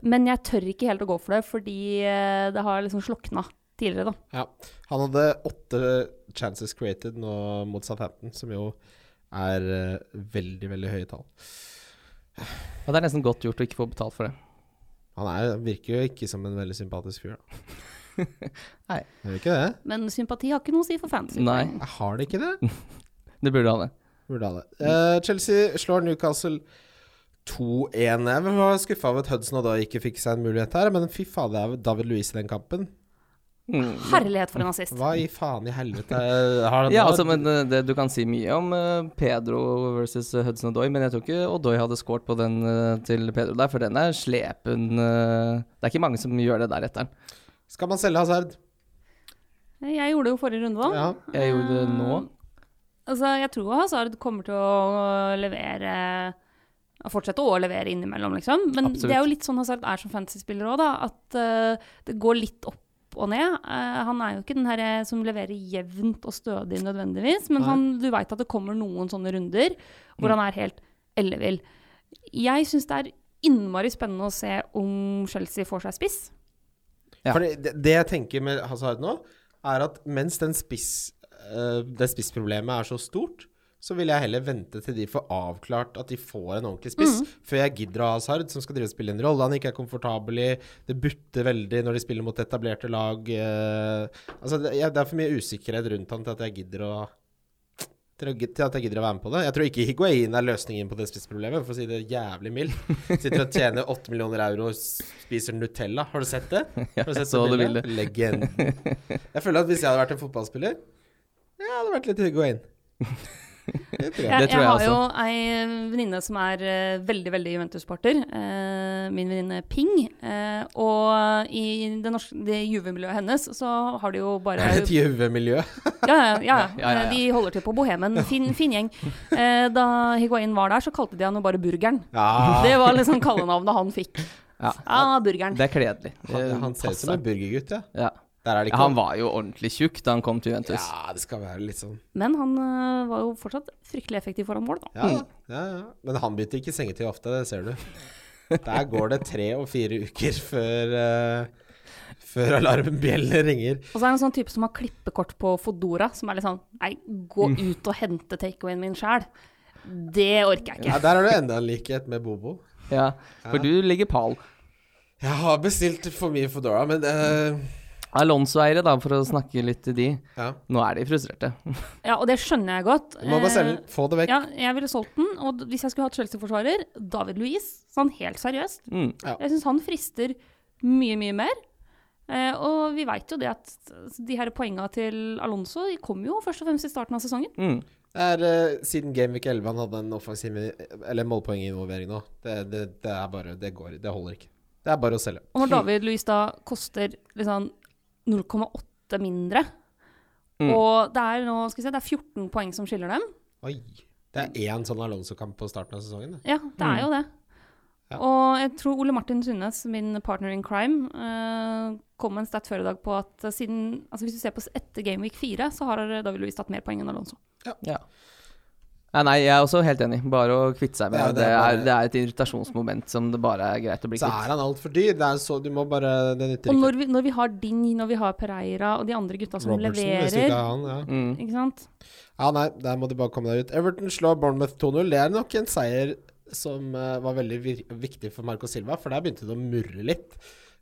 Men jeg tør ikke helt å gå for det, fordi uh, det har liksom slokna tidligere, da. Ja. Han hadde åtte chances created nå mot Southampton, som jo er eh, veldig, veldig høye tall. Og det er nesten godt gjort å ikke få betalt for det. Han er, virker jo ikke som en veldig sympatisk fyr, da. Nei. Gjør ikke det? Men sympati har ikke noe å si for fantasy. Nei. Jeg har det ikke det? Det burde ha det. Burde ha det. Uh, Chelsea slår Newcastle 2-1. Jeg var skuffa over at Hudson og da ikke fikk seg en mulighet her, men fy faen, det er David Louise i den kampen. Mm. Herlighet for en nazist. Hva i faen i helvete har det Ja, altså, men eh, det, Du kan si mye om eh, Pedro versus eh, Hudson Odoi, men jeg tror ikke Odoi hadde scoret på den eh, til Pedro der, for den er slepen eh, Det er ikke mange som gjør det der etter den. Skal man selge Hazard? Jeg gjorde det jo forrige runde, da. Ja. Jeg gjorde det nå. Altså, jeg tror Hazard kommer til å levere Fortsette å levere innimellom, liksom. Men Absolutt. det er jo litt sånn Hazard er som fantasyspiller òg, da. At uh, det går litt opp og ned. Uh, han er jo ikke den her eh, som leverer jevnt og stødig nødvendigvis, men han, du veit at det kommer noen sånne runder hvor Mm. han er helt ellevill. Jeg syns det er innmari spennende å se om Chelsea får seg spiss. Ja. For det, det jeg tenker med Hazard nå, er at mens den spiss, uh, det spissproblemet er så stort, så vil jeg heller vente til de får avklart at de får en ordentlig spiss, før jeg gidder å ha Hazard, som skal drive og spille en rolle han ikke er komfortabel i. Det butter veldig når de spiller mot etablerte lag. Uh, altså, det, jeg, det er for mye usikkerhet rundt han til at jeg gidder å til, å, til at jeg gidder å være med på det. Jeg tror ikke Higuain er løsningen på det spissproblemet, for å si det jævlig mildt. Sitter og tjener 8 millioner euro og spiser Nutella. Har du sett det? Ja, Har du sett så det bildet. Legenden. Jeg føler at hvis jeg hadde vært en fotballspiller Jeg hadde vært litt Higuain. Det tror jeg. Jeg, jeg jeg har jo ei venninne som er uh, veldig veldig Juventus-sporter. Uh, min venninne Ping. Uh, og i det, norske, det Juve-miljøet hennes så har de jo bare et Juve-miljø? Ja, ja, ja, Ja, ja, ja. De holder til på Bohemen. Fin, fin gjeng. Eh, da Higuain var der, så kalte de han jo bare Burgeren. Ja. Det var liksom kallenavnet han fikk. Ja. Ja, Burgeren. Det er kledelig. Han, han ser ut som en burgergutt, ja. ja. Er ja, Han var jo ordentlig tjukk da han kom til Juventus. Ja, det skal være litt sånn Men han uh, var jo fortsatt fryktelig effektiv foran mål, da. Ja, ja, ja. Men han bytter ikke sengetid ofte, det ser du. Der går det tre og fire uker før uh, Før alarmbjellene ringer. Og så er det en sånn type som har klippekort på Fodora, som er litt sånn Nei, gå ut og hente takeawayen min sjæl. Det orker jeg ikke. Ja, Der har du enda en likhet med Bobo. Ja, for du ligger pal. Jeg har bestilt for mye Fodora, men eh, Alonso-eiere, da, for å snakke litt til de. Ja. Nå er de frustrerte. Ja, og det skjønner jeg godt. Du må bare selge Eh, den. Få det vekk. Ja, jeg ville solgt den. Og hvis jeg skulle hatt Chelsea-forsvarer, David Luiz, sånn helt seriøst. Mm. Jeg syns han frister mye, mye mer. Eh, og vi veit jo det at de her poenga til Alonso de kom jo først og fremst i starten av sesongen. Mm. Det er eh, siden Gameweek 11 han hadde en offensiv Eller målpoenginvolvering nå. Det, det, det er bare Det går Det holder ikke. Det er bare å selge. Og når David Luiz da koster liksom 0,8 mindre, Mm. og det er nå skal vi se, det er 14 poeng som skiller dem Oi. Det er én sånn Alonso-kamp på starten av sesongen. det. Ja, det er jo det. Ja. Og jeg tror Ole Martin Sundnes, min partner in crime, eh, kom med en stat før i dag på at siden Altså hvis du ser på etter Game Week 4, så har David Louis tatt mer poeng enn Alonso. Ja. Ja. Nei, nei, jeg er også helt enig. Bare å kvitte seg med Ja, det. det er Det er, bare- det er et irritasjonsmoment som det bare er greit å bli kvitt. Så er han altfor dyr. Det er så Du må bare Det nytter Og når vi, når vi har Ding, når vi har Pereira og de andre gutta som Robertson, hvis ikke det er han, ja. Mm. Ikke sant? Ja, nei, der må de bare komme deg ut. Everton slår Bournemouth 2-0. Det er nok en seier som uh, var veldig vir viktig for Marco Silva, for der begynte det å murre litt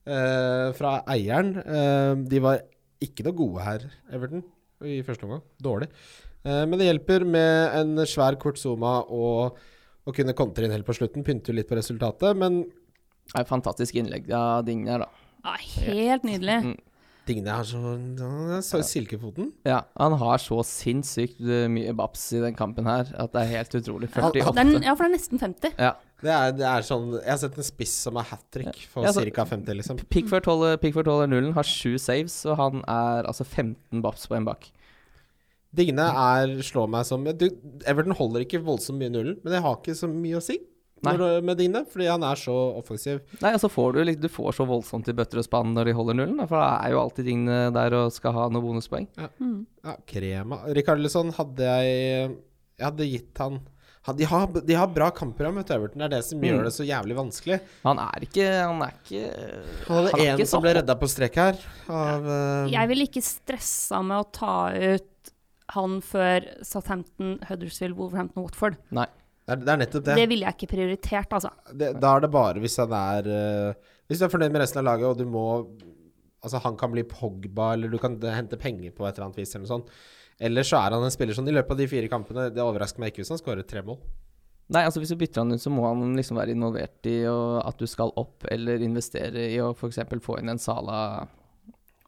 uh, fra eieren. Uh, de var ikke noe gode her, Everton, i første omgang. Dårlig. Eh, men det hjelper med en svær Kortzuma og å kunne kontre inn helt på slutten. Pynter litt på resultatet, men Det er et fantastisk innlegg av Digne da. Ja, helt nydelig. Mm. Digne har så, så Silkefoten. Ja, han har så sinnssykt eh, mye babs i den kampen her at det er helt utrolig. 48. er, en- ja, for det er nesten 50. Ja. Det er, det er sånn Jeg har sett en spiss som er hat trick for Ja, altså, ca. 50, liksom. Pickford holder, Pickford holder nullen, har sju saves, og han er altså 15 babs på en bak. Digne er slår meg som du, Everton holder ikke voldsomt mye nullen, men det har ikke så mye å si når, med Digne, fordi han er så offensiv. Nei, altså får du, du får så voldsomt i bøtter og spann når de holder nullen, for da er jo alltid Digne der og skal ha noen bonuspoeng. Ja, krema Rikarlison hadde jeg Jeg hadde gitt han de har, de har bra kampprogram, vet du, Everton. Det er det som Mm. gjør det så jævlig vanskelig. Han er ikke Han er ikke Han hadde én som ble redda på strek her, av eh, Jeg ville ikke stressa med å ta ut han før Southampton, Huddersfield, Wolverhampton, Watford. Nei. det, er, det er nettopp det. Det ville jeg ikke prioritert, altså. det. Da er det bare hvis han er uh, Hvis du er fornøyd med resten av laget, og du må Altså, han kan bli Pogba, eller du kan hente penger på et eller annet vis, eller noe sånt. Eller så er han en spiller som i løpet av de fire kampene Det overrasker meg ikke hvis han skårer tre mål. Nei, altså hvis du bytter han ut, så må han liksom være involvert i å, at du skal opp, eller investere i å f.eks. få inn en Sala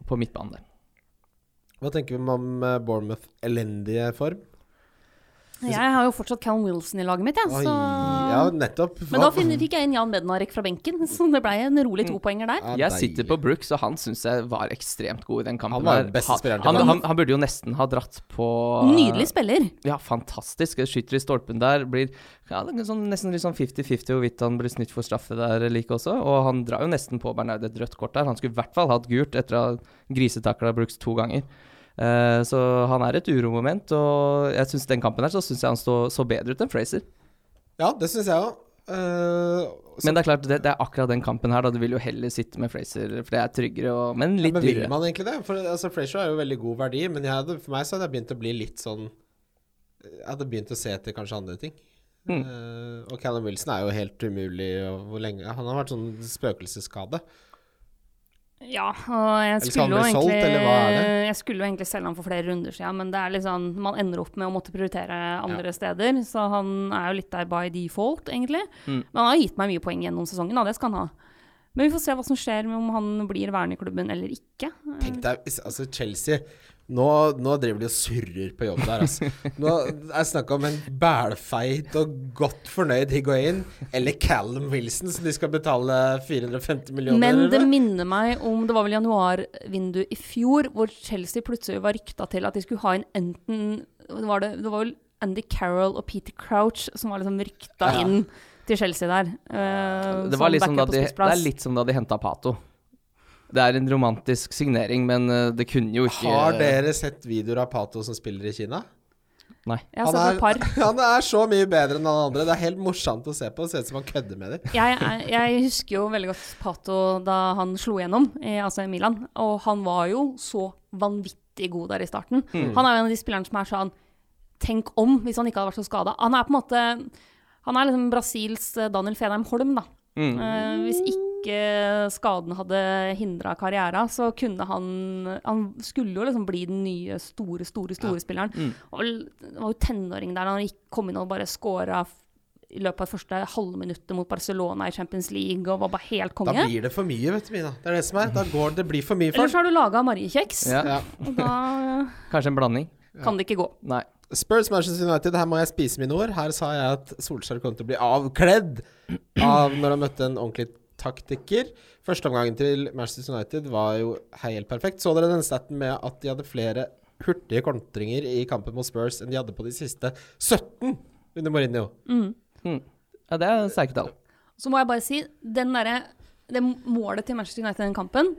på midtbanen der. Hva tenker vi om eh, Bournemouth elendige form? Jeg har jo fortsatt Callum Wilson i laget mitt, jeg. Oi, Så... ja, nettopp. Men da Hva- fikk jeg inn Jan Bednarek fra benken, så det ble en rolig topoenger der. Ja, Jeg sitter på Brooks, og han syns jeg var ekstremt god i den kampen. Han Han- han, han, han burde jo nesten ha dratt på Nydelig spiller. Ja, fantastisk. Skyter i stolpen der. Blir ja, det er sånn, nesten litt sånn 50-50 hvorvidt han blir snytt for straffe der like også. Og han drar jo nesten på Bernard et rødt kort der. Han skulle i hvert fall hatt gult etter å ha grisetakla Brooks to ganger. Eh, så han er et uromoment, og jeg synes den kampen her så syns jeg han så, så bedre ut enn Fraser. Ja, det syns jeg òg. Men det er klart, det, det er akkurat den kampen her, da. Du vil jo heller sitte med Fraser, for det er tryggere, og, men litt dyrere men vil dyrere. man egentlig det? For altså, Fraser har jo veldig god verdi, men jeg hadde, for meg så hadde jeg begynt å bli litt sånn Jeg hadde begynt å se etter kanskje andre ting. Mm. Uh, og Callum Wilson er jo helt umulig og hvor lenge Han har vært sånn spøkelsesskade. Ja, og jeg skulle jo solgt, egentlig? Jeg skulle jo egentlig selge han for flere runder siden, men det er litt sånn Man ender opp med å måtte prioritere andre steder, så han er jo litt der by default, egentlig. Mm. Men han har gitt meg mye poeng gjennom sesongen, da, det skal han ha. Men vi får se hva som skjer om han blir værende i klubben eller ikke. Tenk deg, altså Chelsea nå, nå driver de og surrer på jobb der, altså. Nå er det snakk om en bælfeit og godt fornøyd Higuain eller Callum Wilson, som de skal betale 450 millioner Men det eller? minner meg om Det var vel januarvinduet i fjor, hvor Chelsea plutselig var rykta til at de skulle ha inn enten var det, det var vel Andy Carroll og Peter Crouch som var liksom rykta Ja. inn til Chelsea der. Uh, Det, var som liksom da de, det er litt som da de henta Pato. Det er en romantisk signering, men eh, det kunne jo ikke Har dere sett videoer av Pato som spiller i Kina? Nei. Jeg har Han sett et par. er, han er så mye bedre enn han andre. Det er helt morsomt å se på. Det ser ut som han kødder med dem. Jeg, jeg husker jo veldig godt Pato da han slo gjennom i altså Milan. Og han var jo så vanvittig god der i starten. Mm. Han er jo en av de spillerne som er sånn Tenk om, hvis han ikke hadde vært så skada. Han er på en måte Han er liksom Brasils eh, Daniel Fedheim Holm, da. Mm. Uh, hvis ikke skaden hadde hindra karriera, så kunne han Han skulle jo liksom bli den nye store, store, store spilleren. Mm. Og l- var jo tenåring der da han gikk, kom inn og bare scora i løpet av det første halve minuttet mot Barcelona i Champions League og var bare helt konge. Da blir det for mye, vet du, Mina. Det er det som er. Da går det blir for mye for Eller så har du laga Mariekjeks, Ja. Ja. og da Kanskje en blanding. kan det ikke gå. Nei. Spurs Manchester United, her må jeg spise mine ord. Her sa jeg at Solskjær kom til å bli avkledd av når han møtte en ordentlig taktiker. Førsteomgangen til Manchester United var jo helt perfekt. Så dere den staten med at de hadde flere hurtige kontringer i kampen mot Spurs enn de hadde på de siste 17 under Mourinho? Mm. Ja, det er sterke tall. Så må jeg bare si, den derre det målet til Manchester United i den kampen,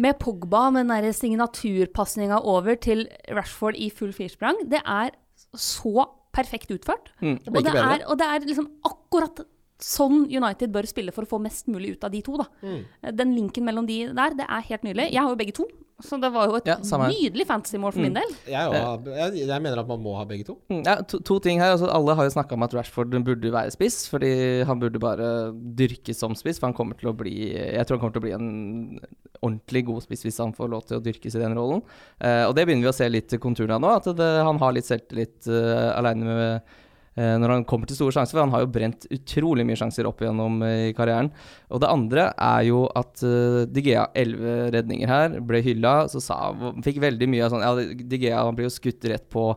med Pogba med den derre signaturpasninga over til Rashford i full firsprang, det er så perfekt utført. Mm. Det Og det, er, og det er liksom akkurat sånn United bør spille for å få mest mulig ut av de to, da. Mm. Den linken mellom de der, det er helt nydelig. Jeg har jo begge to, så det var jo et Ja, nydelig fantasy-mål for min del. Jeg, også, jeg, jeg mener at man må ha begge to. Mm, Ja, to, to ting her. Altså, alle har jo snakka om at Rashford burde være spiss, fordi han burde bare dyrkes som spiss. For han kommer til å bli Jeg tror han kommer til å bli en ordentlig god spiss hvis han får lov til å dyrkes i den rollen. Uh, og det begynner vi å se litt konturene av nå, at det, han har litt selvtillit uh, aleine med eh, når han kommer til store sjanser, for han har jo brent utrolig mye sjanser opp igjennom eh, i karrieren. Og det andre er jo at uh, Digea, elleve redninger her, ble hylla, så sa, fikk veldig mye av sånn Ja, Digea han blir jo skutt rett på.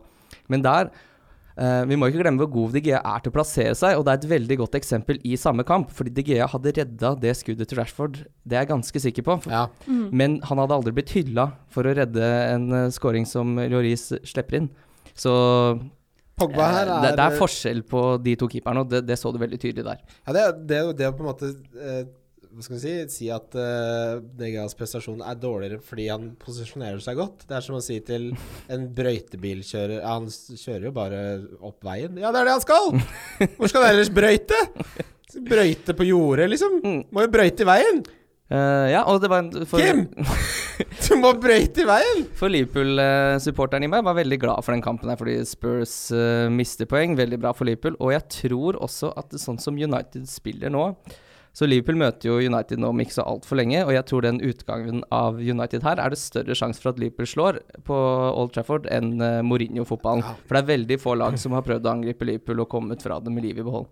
Men der uh, Vi må ikke glemme hvor god Digea er til å plassere seg, og det er et veldig godt eksempel i samme kamp. Fordi Digea hadde redda det skuddet til Rashford, det er jeg ganske sikker på. Ja. Men han hadde aldri blitt hylla for å redde en uh, scoring som Lloris slipper inn. Så Pogba her eh, er det, det er forskjell på de to keeperne, og det, det så du veldig tydelig der. Ja, det, det det på en måte eh, Hva skal vi si Si at uh, Degas prestasjon er dårligere fordi han posisjonerer seg godt. Det er som å si til en brøytebilkjører ja, Han kjører jo bare opp veien. Ja, det er det han skal! Hvor skal han ellers brøyte? Brøyte på jordet, liksom. Mm. Må jo brøyte i veien! Eh, ja, og det var en- for, Kim! Du må brøyte i veien! For Liverpool-supporteren i meg var veldig glad for den kampen her, fordi Spurs uh, mister poeng. Veldig bra for Liverpool. Og jeg tror også at det, sånn som United spiller nå Så Liverpool møter jo United nå om ikke så altfor lenge, og jeg tror den utgangen av United her er det større sjanse for at Liverpool slår på Old Trafford enn uh, Mourinho-fotballen. For det er veldig få lag som har prøvd å angripe Liverpool og kommet fra det med liv i behold.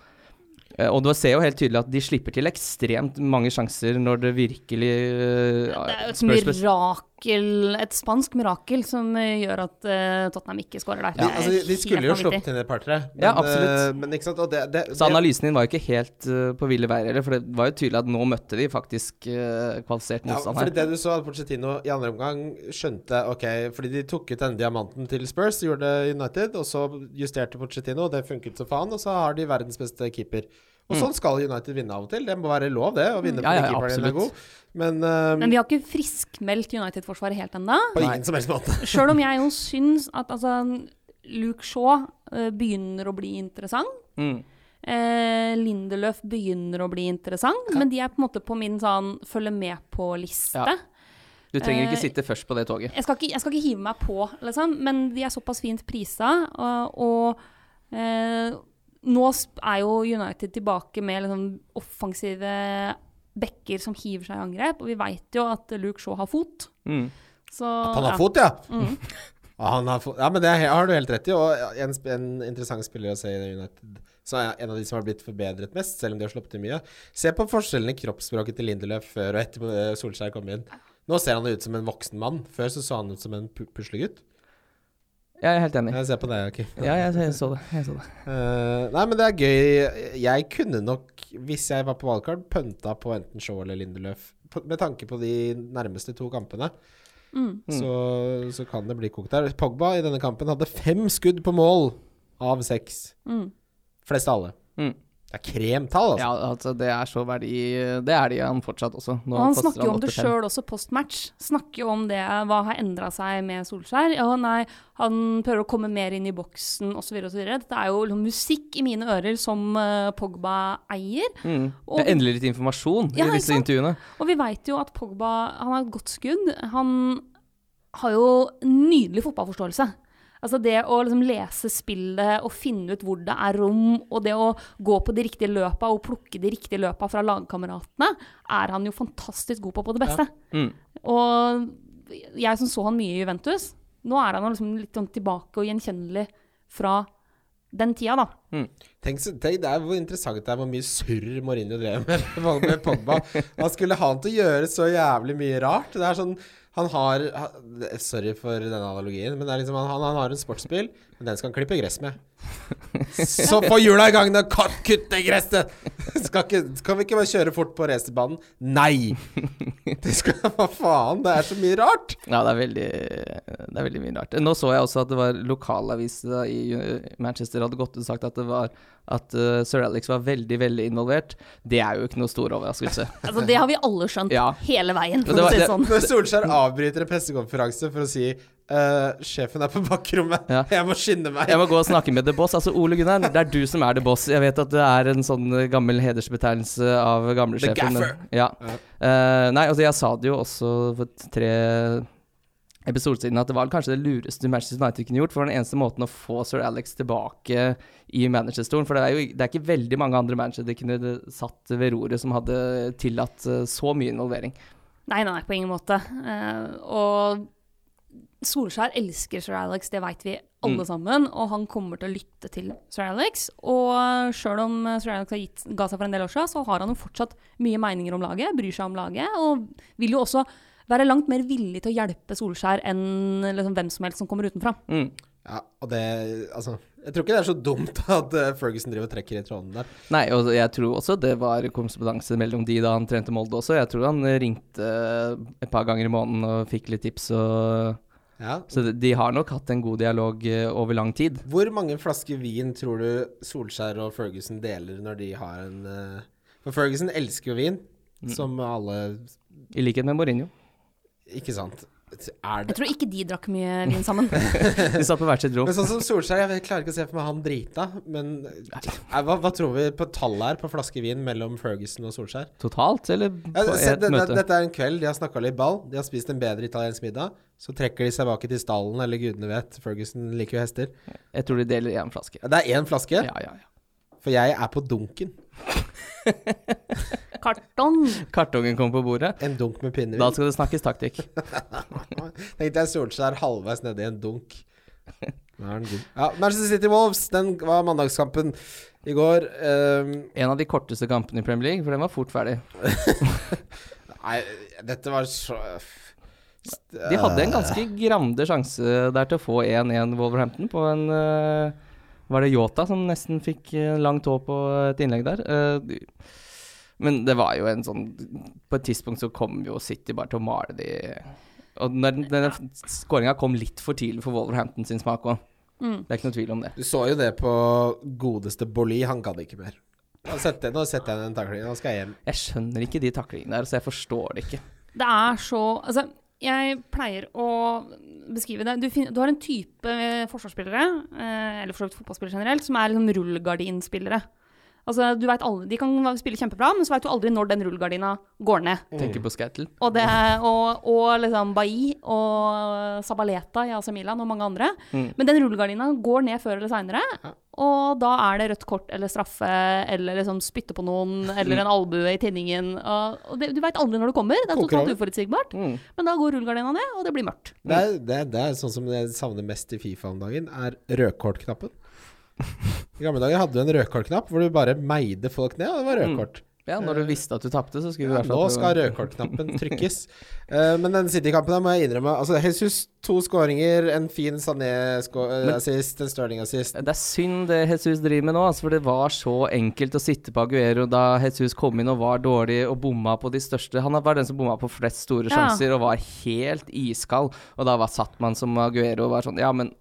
Eh, og du ser jo helt tydelig at de slipper til ekstremt mange sjanser når det virkelig eh, Det er jo et bes- mirakel, et spansk mirakel, som eh, gjør at uh, Tottenham ikke skårer der. Ja, altså, de, de skulle jo sluppet inn et par-tre. Men, Ja, absolutt. eh, men ikke sant, og det, det, Så analysen din var jo ikke helt uh, på ville veier heller, for det var jo tydelig at nå møtte de faktisk uh, kvalifisert motstand motstand Ja, for det du så at Pochettino i andre omgang skjønte Ok, fordi de tok ut denne diamanten til Spurs, gjorde United, og så justerte Pochettino, og det funket så faen, og så har de verdens beste keeper. Og sånn skal United vinne av og til. Det må være lov, det, å vinne Mm. Ja, fordi ja, keeperen er god. Men, eh, Men vi har ikke friskmeldt United-forsvaret helt ennå. Sjøl om jeg jo syns at altså, Luke Shaw uh, begynner å bli interessant. Mm. Eh, Lindeløf begynner å bli interessant, men de er på en måte på min sånn følge med på-liste. Ja. Du trenger ikke Eh, sitte først på det toget. Jeg, skal ikke- jeg skal ikke hive meg på, liksom, men de er såpass fint prisa, og, og eh, nå er jo United tilbake med liksom, offensive bekker som hiver seg i angrep, og vi veit jo at Luke Shaw har fot. Mm. Så, Han har ja. fot, ja! Mm. Ja, han har, fot. ja men det har du helt rett i. Og en, en interessant spiller å se i United, så er en av de som har blitt forbedret mest, selv om de har sluppet til mye. Se på forskjellen i kroppsspråket til Lindeløf før og etter eh, Solskjær kom inn. Nå ser han ut som en voksen mann. Før så så han ut som en puslegutt. Jeg er helt enig. Jeg ser på deg, Kim. Ja, jeg, jeg så det. Jeg så det. Uh, nei, men det er gøy. Jeg kunne nok, hvis jeg var på valgkart, pønta på enten Shaw eller Lindeløf. Med tanke på de nærmeste to kampene, Mm. så, så kan det bli kokt der. Pogba i denne kampen hadde fem skudd på mål av seks. Mm. Flest av alle. Mm. Det er kremtall, altså. Ja, altså, det er så verdi Det er de han fortsatt også. Nå Og han snakker jo om det 85. sjøl også post-match. Snakker jo om det, hva har endra seg med Solskjær. Ja, nei, han prøver å komme mer inn i boksen osv. osv. Dette er jo liksom musikk i mine ører som uh, Pogba eier. Mm. Og- Det er endelig litt informasjon Ja, i disse sant? intervjuene. Og vi veit jo at Pogba han har et godt skudd. Han har jo nydelig fotballforståelse. Altså det å liksom lese spillet og finne ut hvor det er rom, og det å gå på de riktige løpa og plukke de riktige løpa fra lagkameratene, er han jo fantastisk god på på det beste. Mm. Og jeg som så han mye i Juventus, nå er han liksom litt sånn tilbake og gjenkjennelig fra den tida, da. Tenk, så- tenk det er hvor interessant det er hvor mye surr Mourinho drev med med Pogba. Han skulle ha han til å gjøre så jævlig mye rart. Det er sånn Han har Sorry for denne analogien, men det liksom han, han har en sportsbil, men den skal han klippe gress med. Så få hjula i gang, da! Kutt kutt det gresset! Skal, ikke, kan vi ikke bare kjøre fort på racerbanen? Nei! Det skal, hva faen? Det er så mye rart. Ja, det er, veldig, det er veldig mye rart. Nå så jeg også at det var lokalaviser i Manchester hadde gått ut og sagt at det var at uh, sir Alex var veldig, veldig involvert. Det er jo ikke noe stor overraskelse. Altså, det har vi alle skjønt Ja. hele veien, for Men det å var- si det sånn. Når Solskjær avbryter en pressekonferanse for å si Uh, sjefen er på bakrommet, Ja. jeg må skynde meg. Jeg må gå og snakke med The Boss. Altså, Ole Gunnar, det er du som er The Boss. Jeg vet at det er en sånn uh, gammel hedersbetegnelse av The. Gaffer. Ja. Ja. Eh, nei, altså, jeg sa det jo også for tre episoder siden at det var kanskje det lureste Manchester United kunne gjort. For den eneste måten å få sir Alex tilbake i managerstolen For det er jo det er ikke veldig mange andre managere de kunne satt ved roret som hadde tillatt eh, så mye involvering. Nei, nei, på ingen måte. Uh, og Solskjær elsker sir Alex, det veit vi alle Mm. sammen. Og han kommer til å lytte til sir Alex. Og sjøl om sir Alex har gitt, ga seg for en del år siden, så har han jo fortsatt mye meninger om laget, bryr seg om laget, og vil jo også være langt mer villig til å hjelpe Solskjær enn liksom, hvem som helst som kommer utenfra. Mm. Ja, og det Altså, jeg tror ikke det er så dumt at eh, Ferguson driver og trekker i tråden der. Nei, og jeg tror også det var korrespondanse mellom de da han trente Molde også. Jeg tror han ringte et par ganger i måneden og fikk litt tips. Og, Ja. så de- har nok hatt en god dialog eh, over lang tid. Hvor mange flasker vin tror du Solskjær og Ferguson deler når de har en eh, For Ferguson elsker jo vin, som alle I likhet med Mourinho. Ikke sant? Er Jeg tror ikke de drakk mye vin sammen. De satt på hvert sitt rom. Men sånn som Solskjær, jeg klarer ikke å se for meg han drita, men hva, hva tror vi på tallet her på flaske vin mellom Ferguson og Solskjær? Totalt, eller på Ja, ett det, det, møte? dette er en kveld, de har snakka litt ball, de har spist en bedre italiensk middag. Så trekker de seg bak til stallen, eller gudene vet. Ferguson liker jo hester. Jeg tror de deler én flaske. Det er én flaske, Ja, ja, ja. for jeg er på dunken. Karton! Kartongen kom på bordet. En dunk med pinner. Da skal det snakkes taktikk. Tenkte jeg Solskjær halvveis nedi en dunk. Nå er den god. Ja, Manchester City Wolves, den var mandagskampen i går. Um... En av de korteste kampene i Premier League, for den var fort ferdig. nei, dette var så De hadde en ganske grande sjanse der til å få 1-1 Wolverhampton på en eh, Var det Yota som nesten fikk lang tå på et innlegg der? Eh, men det var jo en sånn På et tidspunkt så kom jo City bare til å male de Og når den- denne skåringa kom litt for tidlig for Wolverhampton sin smak òg. Mm. Det er ikke noe tvil om det. Du så jo det på godeste Bolli, han gadd ikke mer. Nå setter jeg, nå setter jeg den taklingen, nå skal jeg hjem. Jeg skjønner ikke de taklingene der, så jeg forstår det ikke. Det er så Altså, jeg pleier å beskrive det. Du, finner, du har en type eh, forsvarsspillere, eh, eller for så vidt fotballspillere generelt, som er liksom rullegardinspillere. Altså, du vet alle, De kan spille kjempebra, men så veit du aldri når den rullegardina går ned. Tenker på Scatle. Og, det, og, og liksom Bailly og Sabaleta i AC Milan og mange andre. Mm. Men den rullegardina går ned før eller seinere. Og da er det rødt kort eller straffe eller liksom spytte på noen eller en albue i tinningen. Og, og det, du veit aldri når det kommer. Det er Koker totalt uforutsigbart. Mm. Men da går rullegardina ned, og det blir mørkt. Det er, det, er- det er sånn som jeg savner mest i Fifa om dagen, er rødkortknappen. I gamle dager hadde du en rødkortknapp hvor du bare meide folk ned, og det var rødkort. Ja, når du visste at du tapte, så skulle du i hvert fall nå skal rødkortknappen trykkes. uh, men den City-kampen må jeg innrømme Altså, Jesus to skåringer, en fin Sané-assist, en Stirling-assist. Det er synd det Jesus driver med nå, altså, for det var så enkelt å sitte på Aguero da Jesus kom inn og var dårlig og bomma på de største. Han var den som bomma på flest store Ja. sjanser og var helt iskald. Og da var, satt man som Aguero og var sånn Ja, men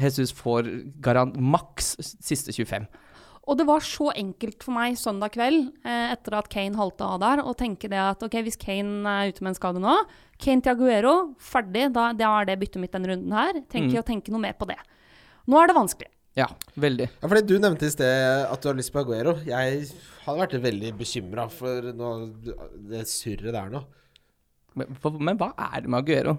Jesus får garant maks siste 25. Og det var så enkelt for meg søndag kveld, eh, etter at Kane halta av der, å tenke det at ok, hvis Kane er ute med en skade nå Kane til Aguero, ferdig. Da, da er det byttet mitt denne runden her. Trenger ikke å tenke noe mer på det. Nå er det vanskelig. Ja, veldig. Ja, fordi Du nevnte i sted at du har lyst på Aguero. Jeg hadde vært veldig bekymra for noe, det surret der nå. Men, for, men hva er det med Aguero?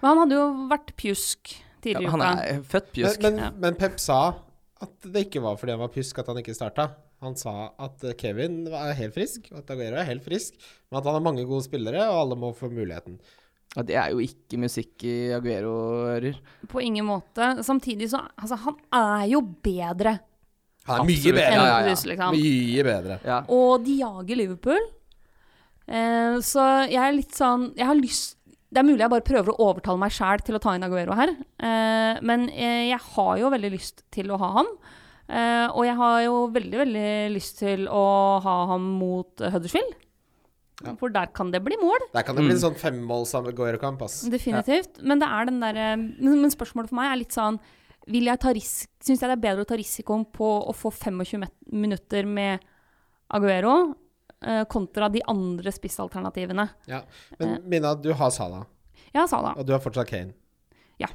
Men han hadde jo vært pjusk tidligere i han uka. er født pjusk. men, Ja. men Pep sa at det ikke var fordi han var pjusk at han ikke starta. Han sa at eh, Kevin er helt frisk, og at Aguero er helt frisk. Men at han har mange gode spillere, og alle må få muligheten. Ja, det er jo ikke musikk i Aguero-ører. På ingen måte. Samtidig så Altså, han er jo bedre Han er Absolutt. mye bedre. Ja, ja, ja. Liksom. Mye bedre. Ja. Og de jager Liverpool. Eh, så jeg er litt sånn Jeg har lyst Det er mulig jeg bare prøver å overtale meg sjæl til å ta inn Aguero her. Eh, men eh, jeg har jo veldig lyst til å ha ham. Eh, og jeg har jo veldig, veldig lyst til å ha ham mot eh, Huddersfield. Ja. For der kan det bli mål. Der kan det bli en sånn femmåls-Aguero-kamp, Definitivt. Definitivt. Men det er den der, men, men spørsmålet for meg er litt sånn vil jeg ta risk, Syns jeg det er bedre å ta risikoen på å få 25 minutter med Aguero eh, kontra de andre spissalternativene? Ja. Men Mina, du har Salah, Ja, Sala. og du har fortsatt Kane. Ja.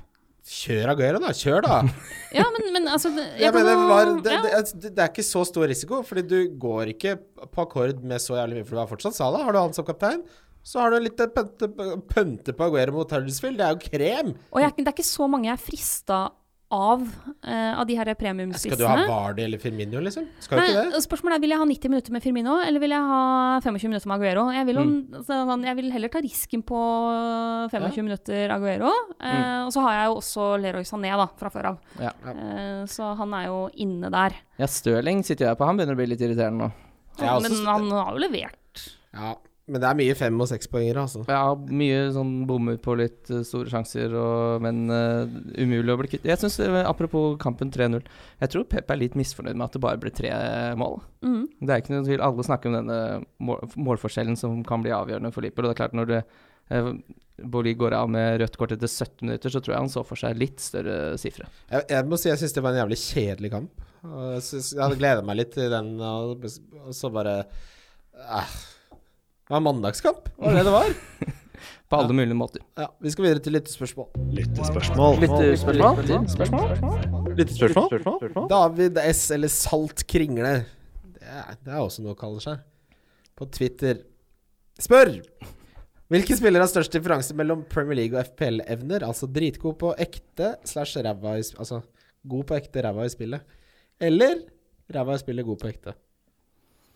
Kjør Aguero, da. Kjør, da. Ja, men, men altså det, Jeg mener, jo- var, det, ja. det, det er ikke så stor risiko, fordi du går ikke på akkord med så jævlig mye, for du har fortsatt Sala. Har du han som kaptein, så har du litt pønte, pønte på Aguero mot Huddersfield. Det er jo krem. Og jeg, det er ikke så mange jeg er frista av, uh, av de her Skal du ha Vardi eller Firmino, liksom? Skal Nei, ikke det. Spørsmålet er vil jeg ha 90 minutter med Firmino, eller vil jeg ha 25 minutter med Aguero? Jeg vil, mm. altså, jeg vil heller ta risken på 25 minutter Aguero. Eh, Og så har jeg jo også Leroy Sané da, fra før av. Ja. Uh, så han er jo inne der. ja, Stirling sitter jeg på. Han begynner å bli litt irriterende nå. Ja, Men han har jo levert. Ja, men det er mye fem- og sekspoengere, altså. Ja, mye sånn bommer på litt eh, store sjanser, og, men uh, umulig å bli kvitt. Jeg synes, eh, Apropos kampen 3-0. Jeg tror Pep er litt misfornøyd med at det bare ble tre mål. Mm. Det er ikke noe tvil. Alle snakker om denne mål, målforskjellen som kan bli avgjørende for Liverpool. Og det er klart, når det uh, Boli går av med rødt kort etter 17 minutter, så tror jeg han så for seg litt større sifre. Jeg, jeg må si jeg syns det var en jævlig kjedelig kamp. Jeg, synes, jeg hadde gleda meg litt til den, og, og så bare eh, Det var mandagskamp, var det det var? På alle mulige måter. Ja, Vi skal videre til lyttespørsmål. Lyttespørsmål. Lyttespørsmål? David S. eller Salt Kringle. Det er, det er også noe å kalle seg. På Twitter. Spør! Hvilken spiller har størst differanse mellom Premier League og FPL-evner? Altså dritgod på ekte slash ræva i Altså god på ekte, ræva i spillet. Eller ræva i spillet, god på ekte.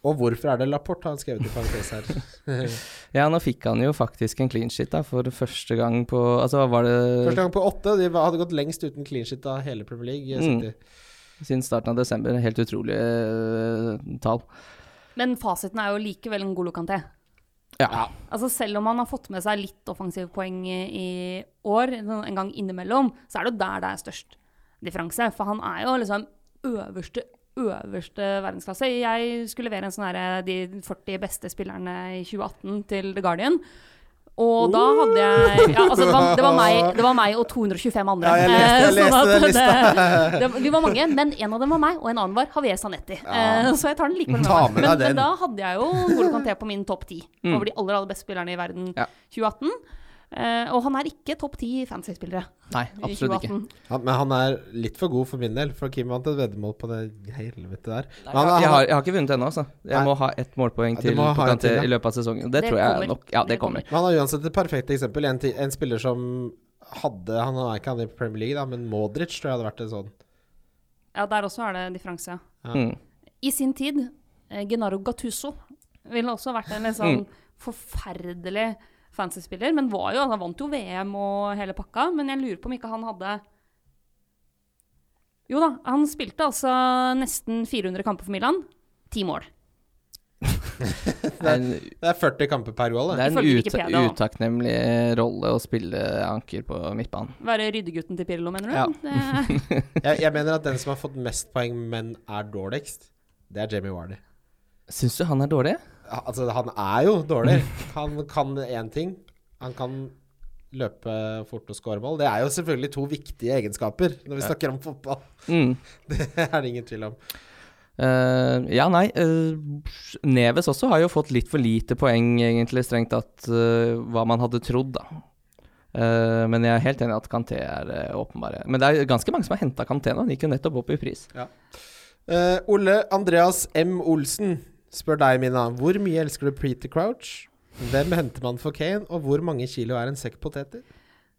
Og hvorfor er det Laporte, har han skrevet i parentes her. Ja, nå fikk han jo faktisk en clean shit da, for første gang på Altså, hva var det Første gang på åtte. De hadde gått lengst uten clean shit av hele Premier League. Mm. Siden starten av desember? Helt utrolige uh, tall. Men fasiten er jo likevel en god lokanté. Ja. Altså Selv om han har fått med seg litt offensive poeng i, i år, en gang innimellom, så er det jo der det er størst differanse. For han er jo liksom øverste, øverste verdensklasse. Jeg skulle levere en sånn herre de 40 beste spillerne i 2018 til The Guardian. Og da hadde jeg ja, altså det, var, det, var meg, det var meg og 225 andre. Ja, jeg leste- jeg leste sånn den lista. vi var mange, men en av dem var meg, og en annen var Javier Sanetti. Ja. så jeg tar den likevel med meg. Men, men da hadde jeg jo Golo Canté på min topp ti over de aller aller beste spillerne i verden Ja. 2018. Eh, og han er ikke topp ti fantasy-spillere Nei, absolutt ikke. 2018. Han, men han er litt for god for min del, for Kim vant et veddemål på det helvete der. Nei, Men han, jeg, har, jeg har ikke vunnet ennå, altså. Jeg Nei. må ha ett målpoeng Ja, til på ha en Kanté til, ja. i løpet av sesongen. Det, Det tror jeg kommer. nok Ja, det Det kommer. kommer. men han har uansett et perfekt eksempel. En, en spiller som hadde Han er ikke han i Premier League, da, men Modric tror jeg hadde vært en sånn. Ja, der også er det differanse. Ja. Mm. I sin tid, eh, Genaro Gattuso ville også vært en litt sånn forferdelig fantasy-spiller. Men var jo, han vant jo VM og hele pakka. Men jeg lurer på om ikke han hadde Jo da, han spilte altså nesten 400 kamper for Milan. Ti mål. Det er Det er 40 kamper per goal. det er en ut, utakknemlig rolle å spille anker på midtbanen. Være ryddegutten til Pirlo, mener du? Ja. Det, Jeg, jeg mener at den som har fått mest poeng, men er dårligst, det er Jamie Wardy. Syns du han er dårlig? Ja, Altså, han er jo dårlig. Han kan én ting. Han kan løpe fort og skåre mål. Det er jo selvfølgelig to viktige egenskaper når vi snakker om fotball. Mm. Det er det ingen tvil om. Uh, ja, nei. Uh, Neves også har jo fått litt for lite poeng, egentlig, strengt tatt, uh, hva man hadde trodd, da. Men jeg er helt enig i at Kanté er åpenbare. Men det er ganske mange som har henta Kanté nå. Han gikk jo nettopp opp i pris. Eh, Ole Andreas M. Olsen spør deg, Mina. Hvor mye elsker du Preeter Crouch? Hvem henter man for Kane, og hvor mange kilo er en sekk poteter?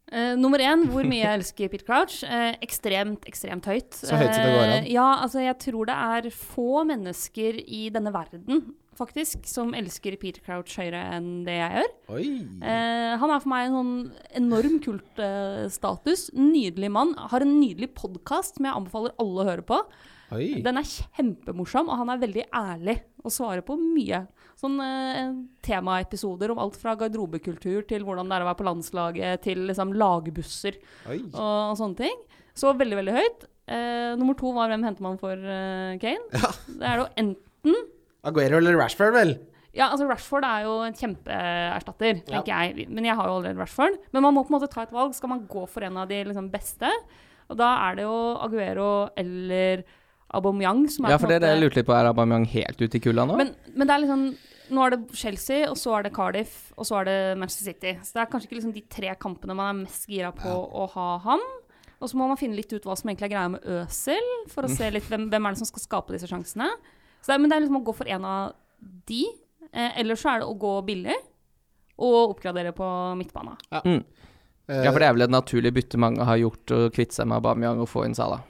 Uh, nummer én, hvor mye jeg elsker Pete Crouch. Uh, ekstremt, ekstremt høyt. Så høyt som det går an. Uh, ja, altså jeg tror det er få mennesker i denne verden, faktisk, som elsker Peter Crouch høyere enn det jeg gjør. Oi. Han er for meg en sånn enorm kultstatus. Nydelig mann. Har en nydelig podkast som jeg anbefaler alle å høre på. Oi. Den er kjempemorsom, og han er veldig ærlig og svarer på mye. Sånn eh, temaepisoder om alt fra garderobekultur til hvordan det er å være på landslaget, til liksom lagbusser og, og sånne ting. Så veldig, veldig høyt. Eh, nummer to var hvem henter man for eh, Kane? Ja. Det er jo enten Aguero eller Rashford, vel? Ja, altså Rashford er jo en kjempeerstatter, Ja. jeg. Men jeg har jo allerede Rashford. Men man må på en måte ta et valg. Skal man gå for en av de liksom, beste? Og da er det jo Aguero eller Aubameyang som er Ja, for det er det jeg lurte litt på. Er Aubameyang helt ute i kulda nå? men, men det er liksom Nå er det Chelsea, og så er det Cardiff, og så er det Manchester City. Så det er kanskje ikke liksom de tre kampene man er mest gira på å ha han. Og så må man finne litt ut hva som egentlig er greia med Øsel, for å se litt hvem, hvem er det som skal skape disse sjansene. Så det, er- men det er liksom å gå for en av de. Eh, eller så er det å gå billig og oppgradere på midtbana. Mm. Eh, Ja, for det er vel et naturlig bytte mange har gjort, å kvitte seg med Aubameyang og få inn Salah.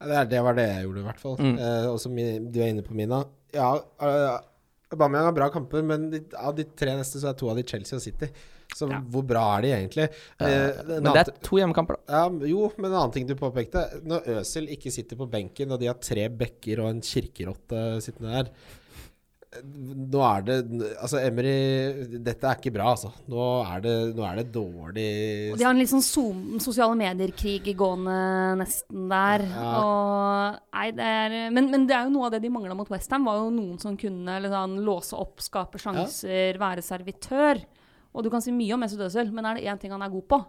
Det, det var det jeg gjorde, i hvert fall. Mm. Eh, og som du er inne på, Mina. Ja, uh, Aubameyang har bra kamper, men de, av de tre neste så er to av de Chelsea og City. Så Ja. hvor bra er de egentlig? Eh, Men det er to hjemmekamper, da. Ja, jo, men en annen ting du påpekte. Når Øsel ikke sitter på benken, og de har tre bekker og en kirkerotte sittende der eh, Nå er det Altså, Emery Dette er ikke bra, altså. Nå er det, nå er det dårlig de har en litt sånn zoom, sosiale medier-krig gående nesten der. Ja. Og, nei, det er, men, men det er jo noe av det de mangla mot Westham, var jo noen som kunne liksom, låse opp, skape sjanser, være servitør. Og du kan si mye om Mesut Özil, men er det én ting han er god på,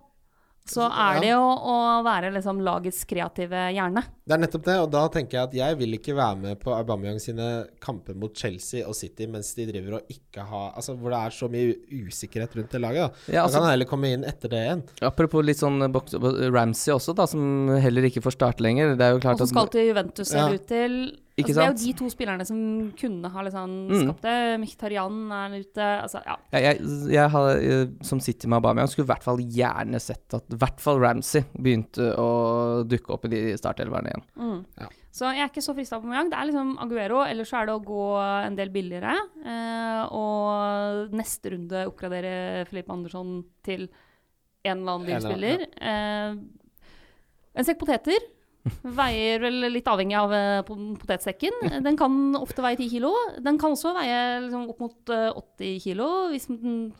så Ja. er det jo å være liksom, lagets kreative hjerne. Det er nettopp det, og da tenker jeg at jeg vil ikke være med på Aubameyang sine kamper mot Chelsea og City mens de driver og ikke har Altså hvor det er så mye usikkerhet rundt det laget. Da, Ja, altså- kan han heller komme inn etter det igjen. Apropos litt sånn boks- Ramsey også, da, som heller ikke får starte lenger. Det er jo Og som så skal til Juventus, ser Ja. ut til. Ikke Altså, det er jo de to spillerne som kunne ha liksom, Mm. skapt det. Mkhitaryan er ute. Altså, ja. jeg, jeg, jeg har, eh, som sitter med Aubameyang, skulle i hvert fall gjerne sett at i hvert fall Ramsey begynte å dukke opp i de startelverne igjen. Mm. Ja. Så jeg er ikke så frista på Mojang. Det er liksom Aguero, eller så er det å gå en del billigere. Eh, og neste runde oppgradere Filippe Andersson til en eller annen En Ja. Eh, en sekk poteter veier vel litt avhengig av eh, potetsekken. Den kan ofte veie 10 kilo. Den kan også veie liksom, opp mot eh, 80 kilo, hvis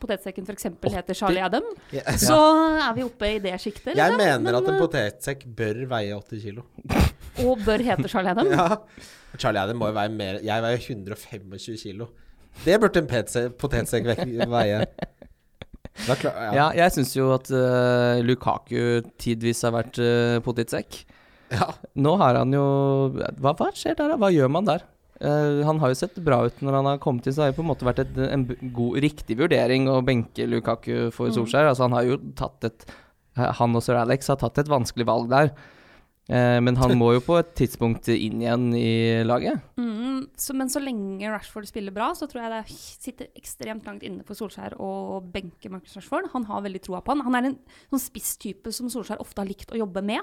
potetsekken f.eks. heter Charlie Adam. Ja. Så er vi oppe i det sjiktet. Jeg liksom. mener at en potetsekk bør veie 80 kilo. eh, Og bør hete Charlie Adam. Ja. Charlie Adam må jo veie mer Jeg veier 125 kilo. Det burde en potetsekk veie. Klar, ja. Ja, jeg syns jo at uh, Lukaku tidvis har vært uh, potetsekk. Ja. Nå har han jo Hva, hva skjer der, da? Hva gjør man der? Uh, han har jo sett bra ut når han har kommet inn, så har det på en måte vært et, en god, riktig vurdering å benke Lukaku for Mm. Solskjær. Altså, han har jo tatt et eh, Han og sir Alex har tatt et vanskelig valg der. Eh, men han må jo på et tidspunkt inn igjen i laget. Mm, så, men så lenge Rashford spiller bra, så tror jeg det sitter ekstremt langt inne for Solskjær å benke Marcus Rashford. Han har veldig troa på han. Han er en sånn spisstype som Solskjær ofte har likt å jobbe med.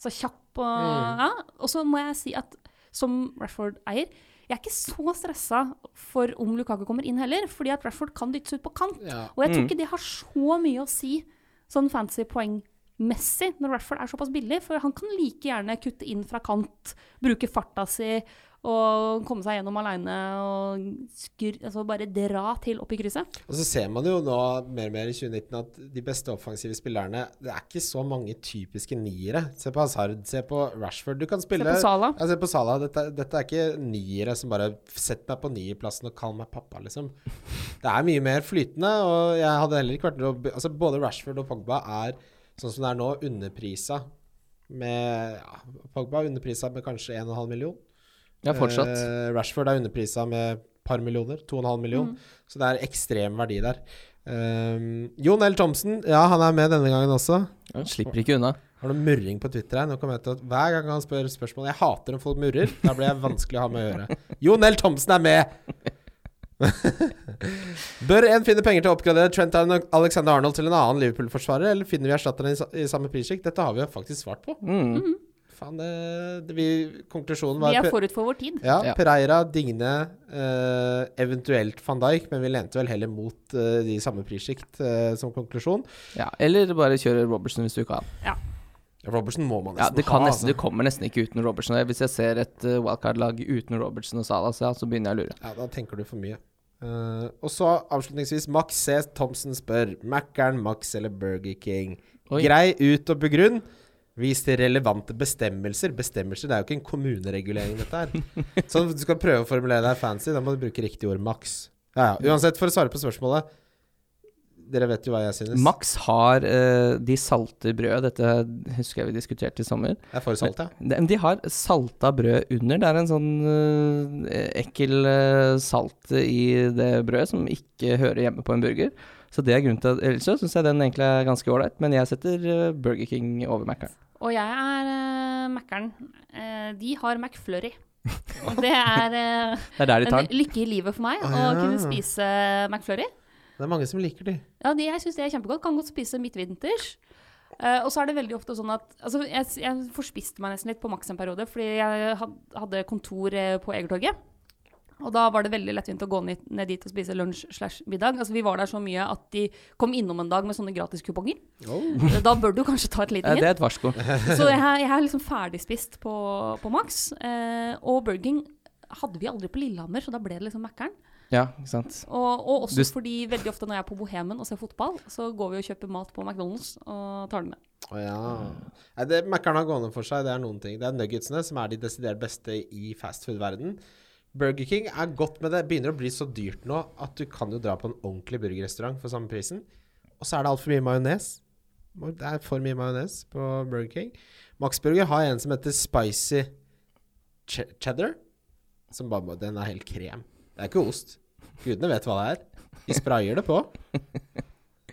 Så kjapp og Mm. Ja. Og så må jeg si at som Rashford-eier jeg er ikke så stressa for om Lukaku kommer inn heller, fordi at Rashford kan dyttes ut på kant. Ja. Og jeg tror Mm. ikke det har så mye å si sånn fancy poengmessig når Rashford er såpass billig, for han kan like gjerne kutte inn fra kant, bruke farta si og komme seg gjennom aleine og skur, altså bare dra til opp i krysset. Og så ser man jo nå mer og mer i 2019 at de beste offensive spillerne Det er ikke så mange typiske niere. Se på Hazard, se på Rashford. Du kan spille Se på Sala. Ja, se på Sala. Dette, dette er ikke niere som bare Sett meg på nierplassen og kall meg pappa, liksom. Det er mye mer flytende, og jeg hadde heller ikke vært noe Altså, både Rashford og Pogba er sånn som det er nå, underprisa med ja, Pogba er underprisa med kanskje 1,5 million. Ja, fortsatt. Eh, Rashford er underprisa med et par millioner. 2,5 million. Mm. Så det er ekstrem verdi der. Um, Jon L. Thomsen, ja, han er med denne gangen også. Han slipper ikke unna. Har du murring på Twitter her? Nå kommer jeg til at Hver gang han spør spørsmål Jeg hater når folk murrer. Da blir jeg vanskelig å ha med å gjøre. Jon L. Thomsen er med! Bør en finne penger til å oppgradere Trent Alexander Arnold til en annen Liverpool-forsvarer, eller finner vi erstatteren i, samme prissjikt? Dette har vi jo faktisk svart på. Mm. Faen, det, det vi, konklusjonen Vi er forut for vår tid. ja, Ja. Pereira, Digne, eh, eventuelt van Dijk, men vi lente vel heller mot eh, de samme prissjikt eh, som konklusjon. Ja, eller bare kjøre Robertson hvis du ikke har. Robertson må man Ja, nesten det, ha. nesten, altså. det kommer nesten ikke uten Robertson. Hvis jeg ser et uh, wildcard-lag uten Robertson og Salah, så, ja, så begynner jeg å lure. Ja, da tenker du for mye. Uh, og så avslutningsvis, Max C. Thomsen spør Mackern, Max eller Burger King? Oi. Grei ut og begrunn. Vis til relevante bestemmelser. Bestemmelser, det er jo ikke en kommuneregulering, dette her. Så du skal prøve å formulere deg fancy, da må du bruke riktig ord, Max. Ja, ja. Uansett, for å svare på spørsmålet Dere vet jo hva jeg synes. Max har uh, de salte brød. Dette husker jeg vi diskuterte i sommer. Jeg er for salt, ja. De, de har salta brød under. Det er en sånn uh, ekkel uh, salt i det brødet som ikke hører hjemme på en burger. Så det er grunnen til at Ellers så syns jeg den egentlig er ganske ålreit, men jeg setter eh, Burger King over Mækkern. Og jeg er uh, Mækkern. Uh, de har McFlurry. Og det er uh, Det er der de tar en lykke i livet for meg Å, å kunne spise McFlurry. Det er mange som liker de. Ja, de, jeg syns det er kjempegodt. Kan godt spise midtvinters. Uh, og så er det veldig ofte sånn at Altså, jeg, jeg forspiste meg nesten litt på Max en periode, fordi jeg had, hadde kontor eh, på Egertorget. Og da var det veldig lettvint å gå ned, dit og spise lunsj slash middag. Altså, vi var der så mye at de kom innom en dag med sånne gratiskuponger. Oh. Da bør du kanskje ta et lite hint. Det er et varsko. Så jeg, er- jeg er liksom ferdigspist på, på Max. Eh, og Burger King hadde vi aldri på Lillehammer, så da ble det liksom Mækkern. Ja, ikke sant. Og, og også Du- fordi veldig ofte når jeg er på Bohemen og ser fotball, så går vi og kjøper mat på McDonald's og tar den med. Å ja. Nei, det Mækkern har gående for seg, det er noen ting. Det er nuggetsene som er de desidert beste i fastfood-verden. Burger King er godt med det. Begynner å bli så dyrt nå at du kan jo dra på en ordentlig burgerrestaurant for samme prisen. Og så er det altfor mye majones. Det er for mye majones på Burger King. Max Burger har en som heter spicy ch cheddar. Som bare, den er helt krem. Det er ikke ost. Gudene vet hva det er. De sprayer det på.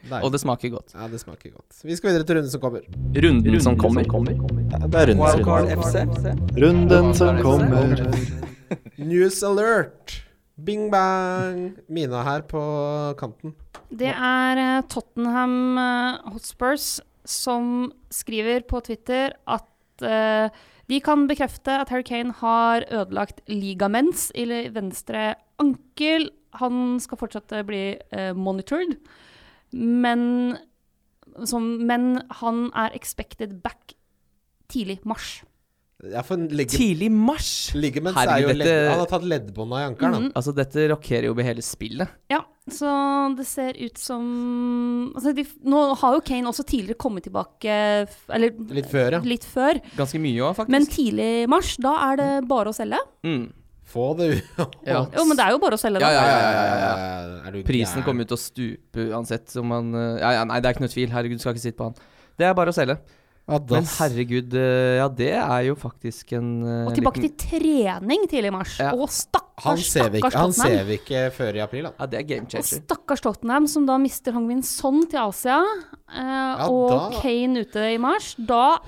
Nei. Og det smaker godt. Ja, det smaker godt. Vi skal videre til runden som kommer. Runden, som kommer. Det er runden som kommer. Runden som kommer. News alert! Bing bang! Mina her på kanten. Det er eh, Tottenham eh, Hotspurs som skriver på Twitter at uh, de kan bekrefte at Harry Kane har ødelagt ligaments i venstre ankel. Han skal fortsatt å bli uh, monitored, men, som, men han er expected back tidlig mars. Ja, for lig Tidlig mars! ligaments er jo ledd, dette- Han har tatt leddbånda i ankelen. Mm -hmm. Altså, dette rockerer jo med hele spillet. Ja, så det ser ut som altså de, Nå har jo Kane også tidligere kommet tilbake Eller Litt før, ja. litt før. Ganske mye òg, faktisk. Men tidlig mars, da er det bare å selge. mm. Få det ut. ja. Jo, men det er jo bare å selge, da. Ja, ja, ja, ja, ja, ja. Er du Prisen kommer jo til å stupe uansett om man eh, ja, ja, Nei, det er ikke noe tvil. Herregud, skal ikke sitte på han. Det er bare å selge. Ja, Men herregud, eh, ja, det er jo faktisk en eh, Og tilbake liten- til trening tidlig i mars. Ja. Og stakkars, stakkars, stakkars han ser vi ikke før i april, da. Ja, det er game Og stakkars Tottenham, som da mister Hongmin Son til Asia. eh, og da- Kane ute i mars. Da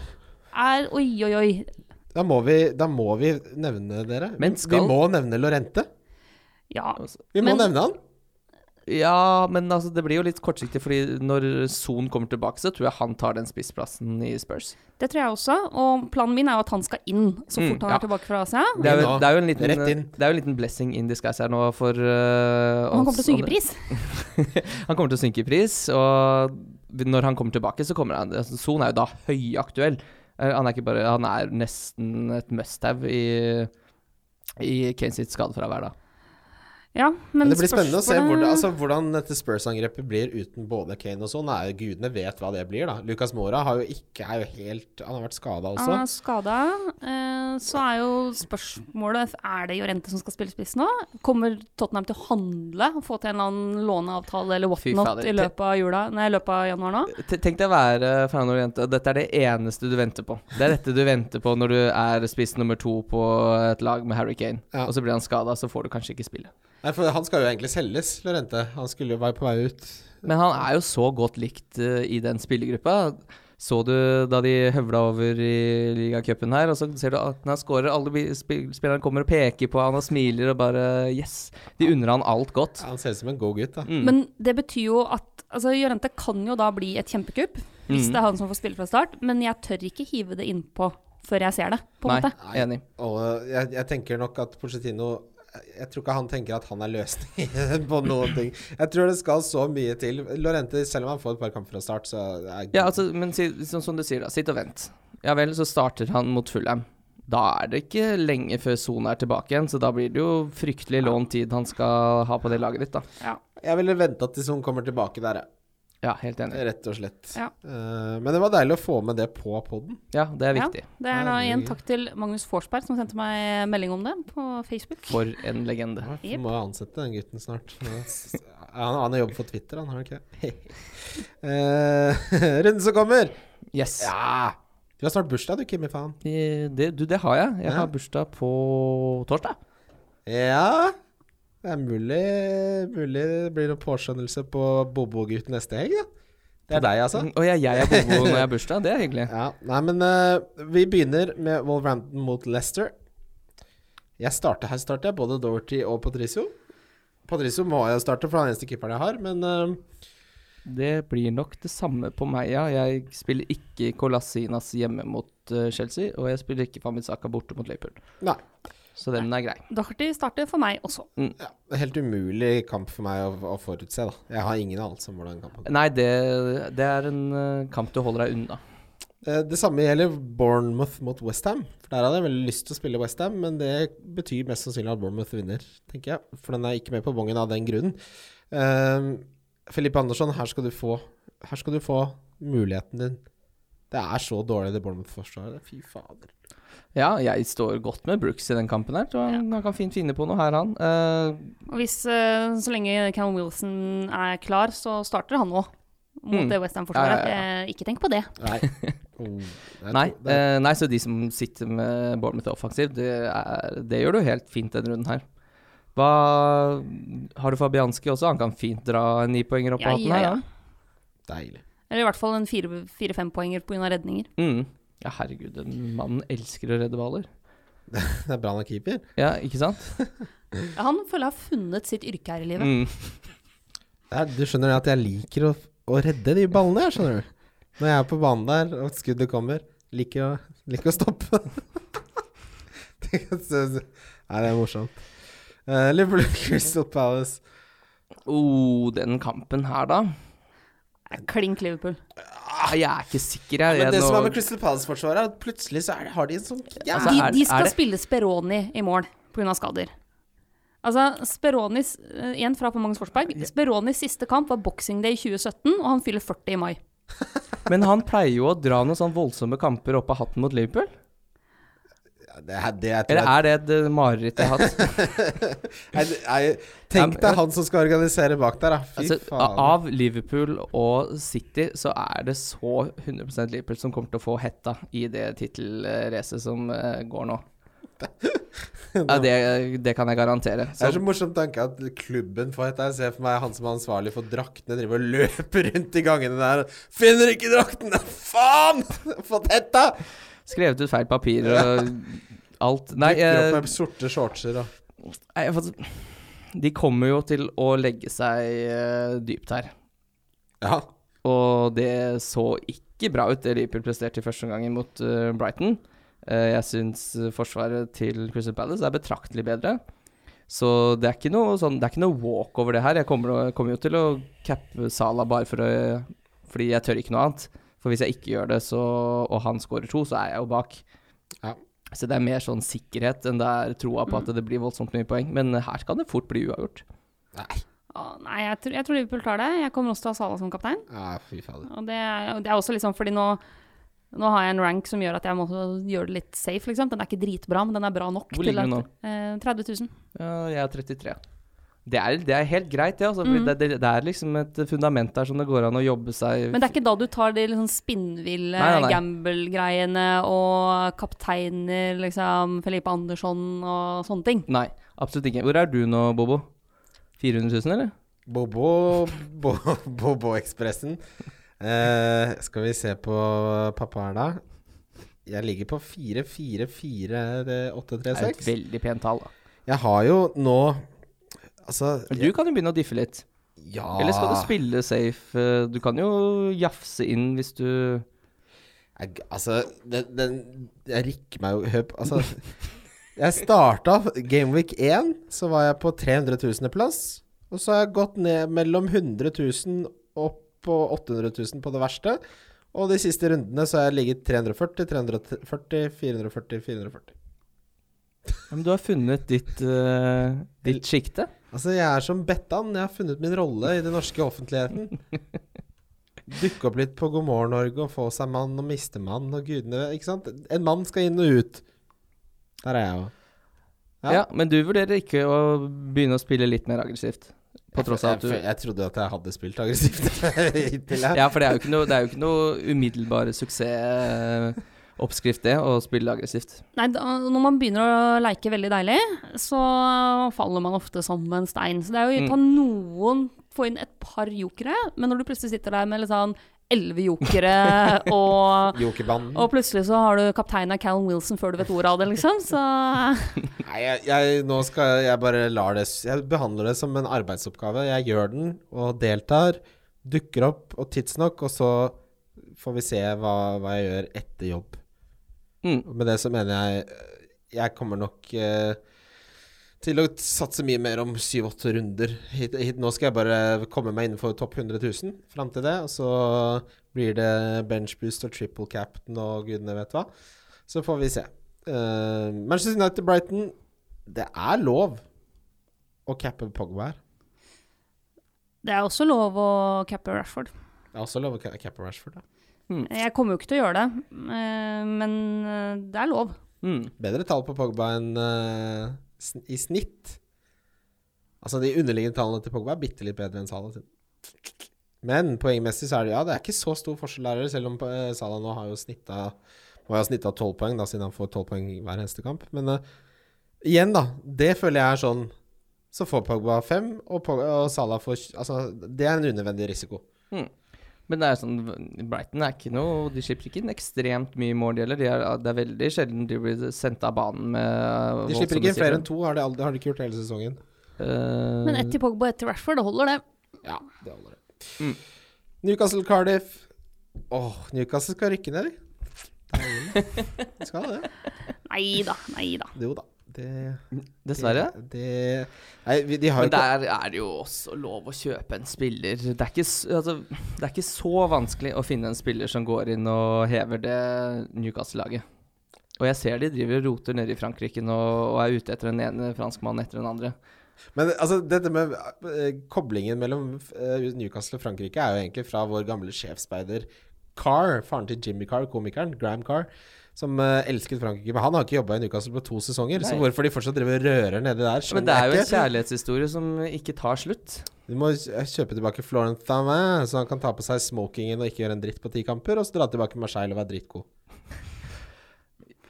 er Oi, oi, oi. Da må vi, da må vi nevne dere. Men Vi må nevne Lorente. Ja. Vi må Men- nevne han. Ja, men altså, det blir jo litt kortsiktig, fordi når Son kommer tilbake, så tror jeg han tar den spissplassen i Spurs. Det tror jeg også. Og planen min er jo at han skal inn så Mm, fort han ja. er tilbake fra Asia. Det er, jo, det er jo en liten, Rett inn. det er jo en liten blessing in disguise her nå for uh, han kommer til å synke i pris. Han kommer til å synke i pris, og når han kommer tilbake, så kommer han altså, Son er jo da høyaktuell. Eh, Han er ikke bare Han er nesten et must-have i, i Kane sitt skadefravær, da. Ja, men Men det blir spennende å se hvordan, altså, hvordan dette Spurs-angrepet blir uten både Kane og sånn. Gudene vet hva det blir, da. Lucas Mora har jo ikke, er jo helt Han har vært skada også. Han er skada. Eh, så er jo spørsmålet Er det Jorente som skal spille spiss nå? Kommer Tottenham til å handle og få til en eller annen låneavtale eller whatnot i løpet av jula Nei, i løpet av januar nå? Tenk deg å være Fernando Oriente. Dette er det eneste du venter på. Det er dette du venter på når du er spiss nummer to på et lag med Harry Kane. Ja. Og så blir han skada, så får du kanskje ikke spille. Nei, for han skal jo egentlig selges, Lorente. Han skulle jo være på vei ut. Men han er jo så godt likt uh, i den spillergruppa. Så du da de høvla over i ligacupen her, og så ser du at når han scorer, alle spillerne kommer og peker på han og smiler og bare Yes! De unner han alt godt. Han ser ut som en god gutt, da. Mm. Men det betyr jo at altså, Jørente kan jo da bli et kjempekupp, hvis mm. det er han som får spille fra start, men jeg tør ikke hive det innpå før jeg ser det, på en måte. Nei, enig. Og jeg, jeg tenker nok at Pochettino Jeg tror ikke han tenker at han er løsningen på noen ting. Jeg tror det skal så mye til. Lorente, selv om han får et par kamper fra start, så er Ja, altså, men si, sånn som du sier, da. Sitt og vent. Ja vel, så starter han mot Fulham. Da er det ikke lenge før Son er tilbake igjen, så da blir det jo fryktelig lånt tid han skal ha på det laget ditt, da. Jeg ville venta til Son kommer tilbake der, jeg. Ja, helt enig. rett og slett. Ja. Uh, men det var deilig å få med det på poden. Ja, det er Ja. viktig. Det er da igjen takk til Magnus Forsberg som sendte meg melding om det på Facebook. For en legende. Ja, Jep. må ansette den gutten snart. Han, han har jobb på Twitter, han har han ikke det? Eh, runden som kommer! Yes. Ja! Du har snart bursdag, du, Kimmi faen. Det, Det, du, det har jeg. Jeg Ja. har bursdag på torsdag. Ja Det er mulig, mulig det blir noen påskjønnelse på Bobo-gutten neste helg, da. Det er deg, altså? Å Og jeg, er bobo når jeg har bursdag. Det er hyggelig. Ja, Nei, men uh, vi begynner med Wolverhampton mot Leicester. Jeg starter, her starter jeg både Dorothy og Patricio. Patricio må jeg starte, for han er eneste keeperen jeg har, men uh, Det blir nok det samme på meg, ja. Jeg spiller ikke Colasinas hjemme mot uh, Chelsea, og jeg spiller ikke Famizaka borte mot Liverpool. Nei. Så den er grei. Doherty starter for meg også. Ja, det er helt umulig kamp for meg å, å forutse, da. Jeg har ingen anelse om hvordan kampen går. Nei, det, det er en uh, kamp du holder deg unna. Eh, Det samme gjelder Bournemouth mot Westham. Der hadde jeg veldig lyst til å spille Westham, men det betyr mest sannsynlig at Bournemouth vinner, tenker jeg. For den er ikke med på bongen av den grunnen. Uh, Felipe Andersson, her skal du få Her skal du få muligheten din. Det er så dårlig, det Bournemouth-forsvaret. Fy fader. Ja, jeg står godt med Brooks i den kampen her. Så han, han kan fint finne på noe her, han. Uh, Og hvis, uh, så lenge Callum Wilson er klar, så starter han òg. Mot Mm. det Westham-forsvaret. Ja, ja, Eh, Ikke tenk på det. Nei. Oh, nei, tror- eh, nei, så de som sitter med Bournemouth offensiv, det, er, det gjør du helt fint denne runden her. Hva Har du Fabianski også? Han kan fint dra en nipoenger opp Ja, av hatten ja, her. ja. Ja. Deilig. Eller i hvert fall en fire-fem poenger pga. redninger. Mm. Ja, herregud, den mannen elsker å redde baller. Det er bra han er keeper. Ja, ikke sant? Ja, han føler jeg har funnet sitt yrke her i livet. Mm. Det er, du skjønner at jeg liker å, å redde de ballene jeg, skjønner du. Når jeg er på banen der, og skuddet kommer, liker å, liker å stoppe. Tenk Nei, det er morsomt. Uh, Liverpool Crystal Palace. Oh, den kampen her, da? Klink Liverpool. Ah, jeg er ikke sikker, jeg. Men jeg det som er med Crystal Palace-forsvaret, er at plutselig så er, har de en sånn ja, Altså, de, er- de skal er det- spille Speroni i mål pga. skader. Altså, Speronis eh, Igjen fra på Magnus Forsberg. Speronis siste kamp var Boxing Day i 2017, og han fyller 40 i mai. Men han pleier jo å dra noen sånn voldsomme kamper opp av hatten mot Liverpool. Det, er- det Eller er det et mareritt jeg har hatt? Tenk deg han som skal organisere bak der, da. Fy Altså, faen. av Liverpool og City så er det så 100% Liverpool som kommer til å få hetta i det tittelracet som eh, går nå. Ja, det, det kan jeg garantere. Det er Så, morsom tanke at klubben får hetta. Jeg ser for meg han som er ansvarlig for draktene, driver og løper rundt i gangene der. Finner ikke draktene! Faen! Fått hetta! Skrevet ut feil papir og alt. Nei, Dukker eh, opp med sorte shortser og nei, de kommer jo til å legge seg eh, dypt her. Ja. Og det så ikke bra ut, det Liverpool presterte i første omgang mot eh, Brighton. Eh, jeg syns eh, forsvaret til Crystal Palace er betraktelig bedre. Så det er ikke noe, sånn, det er ikke noe walk over det her. Jeg kommer, kommer jo til å cappe Sala bare for å, fordi jeg tør ikke noe annet. For hvis jeg ikke gjør det, så, og han scorer to, så er jeg jo bak. Ja. Så det er mer sånn sikkerhet enn det er troa på at det blir voldsomt mye poeng. Men her kan det fort bli uavgjort. Nei. Åh, nei, jeg tror, jeg tror Liverpool tar det. Jeg kommer også til å ha Sala som kaptein. Ja, fy fader. Og det, er- og det er også liksom fordi nå nå har jeg en rank som gjør at jeg må gjøre det litt safe. Liksom. Den er ikke dritbra, men den er bra nok. Hvor ligger du nå? Eh, 30 000. Ja, jeg er 33. Det er, det er helt greit, ja, Altså, Mm. det, det, det er liksom et fundament der som det går an å jobbe seg Men det er ikke da du tar de liksom spinnville gamble-greiene og kapteiner, liksom Felipe Andersson og sånne ting. Nei, absolutt ikke. Hvor er du nå, Bobo? 400 000, eller? Bobo Bo- Bobo-ekspressen. Eh, skal vi se på pappa her, da. Jeg ligger på 4-4-4-8-3-6. Det er et veldig pent tall. da. Jeg har jo nå Altså Du kan jo begynne å diffe litt. Ja Eller skal du spille safe? Du kan jo jafse inn hvis du jeg, Altså, den, den Jeg rikker meg jo Hør på Altså Jeg starta Gameweek 1, så var jeg på 300 000. plass. Og så har jeg gått ned mellom 100 000 opp på 800 000 på det verste. Og de siste rundene så har jeg ligget 340, 340, 440, 440. Ja, Men du har funnet ditt, uh, ditt sjikte. Altså, jeg er som Bettan. Jeg har funnet min rolle i den norske offentligheten. Dukke opp litt på God morgen Norge og få seg mann og miste mann og gudene Ikke sant? En mann skal inn og ut. Der er jeg òg. Ja. Ja. Men du vurderer ikke å begynne å spille litt mer aggressivt? På tross av at jeg, du jeg, jeg trodde at jeg hadde spilt aggressivt. Ja, for det er jo ikke noe, det er jo ikke noe umiddelbare suksessoppskrift, det, å spille aggressivt. Nei, da, når man begynner å leke veldig deilig, så faller man ofte som en stein. Så det er jo å ta noen Få inn et par jokere, men når du plutselig sitter der med litt sånn elleve jokere, og, og plutselig så har du kapteinen av Callum Wilson før du vet ordet av det, liksom, så Nei, jeg, jeg, nå skal jeg bare lar det Jeg behandler det som en arbeidsoppgave. Jeg gjør den og deltar. Dukker opp og tidsnok, og så får vi se hva, hva jeg gjør etter jobb. Mm. Med det så mener jeg Jeg kommer nok eh, til å satse mye mer om syv-åtte runder. Hit, hit, nå skal jeg bare komme meg innenfor topp 100 000 fram til det. Og så blir det benchboost og triple captain og gudene vet hva. Så får vi se. Uh, Manchester United Brighton Det er lov å cappe Pogba her. Det er også lov å cappe Rashford. Det er også lov å ca- cappe Rashford. Da. Jeg kommer jo ikke til å gjøre det, eh, men eh, det er lov. Mm. Bedre tall på Pogba enn uh, sn i snitt. Altså De underliggende tallene til Pogba er bitte litt bedre enn Salah sin. Men poengmessig så er det ja, det er ikke så stor forskjell der, selv om uh, Salah nå har jo snitta Må jo ha snitta tolv poeng, da, siden han får tolv poeng hver eneste kamp. Men uh, igjen, da. Det føler jeg er sånn Så får Pogba fem, og, Pogba, og Salah får Altså, det er en unødvendig risiko. Men det er sånn Brighton er ikke noe De slipper ikke inn ekstremt mye mål, de heller. De er, det er veldig sjelden de blir sendt av banen med De slipper ikke inn flere enn to, har de, aldri, har de ikke gjort hele sesongen. Uh, Men ett til Pogba og ett til Rashford, det holder, det. Ja, det holder det. Mm. Newcastle Cardiff. Åh, Newcastle skal rykke ned. De skal det. Nei da, nei da. Jo da. Det, Dessverre. Det, Nei, de har Men ikke der er det jo også lov å kjøpe en spiller. Det er, ikke, altså, det er ikke så vanskelig å finne en spiller som går inn og hever det Newcastle-laget. Og jeg ser de driver og roter nede i Frankrike nå og er ute etter den ene franskmannen etter den andre. Men altså, dette med eh, koblingen mellom eh, Newcastle og Frankrike er jo egentlig fra vår gamle sjefsspeider Carr, faren til Jimmy Carr, komikeren, Graham Carr, som eh, elsket Frankrike. Men han har ikke jobba i Newcastle på to sesonger, så hvorfor de fortsatt driver og rører nedi der, Men det er jo en kjærlighetshistorie som ikke tar slutt. Du må kjøpe tilbake Florent Thamin, så han kan ta på seg smokingen og ikke gjøre en dritt på ti kamper, og så dra tilbake Marseille og være dritgod.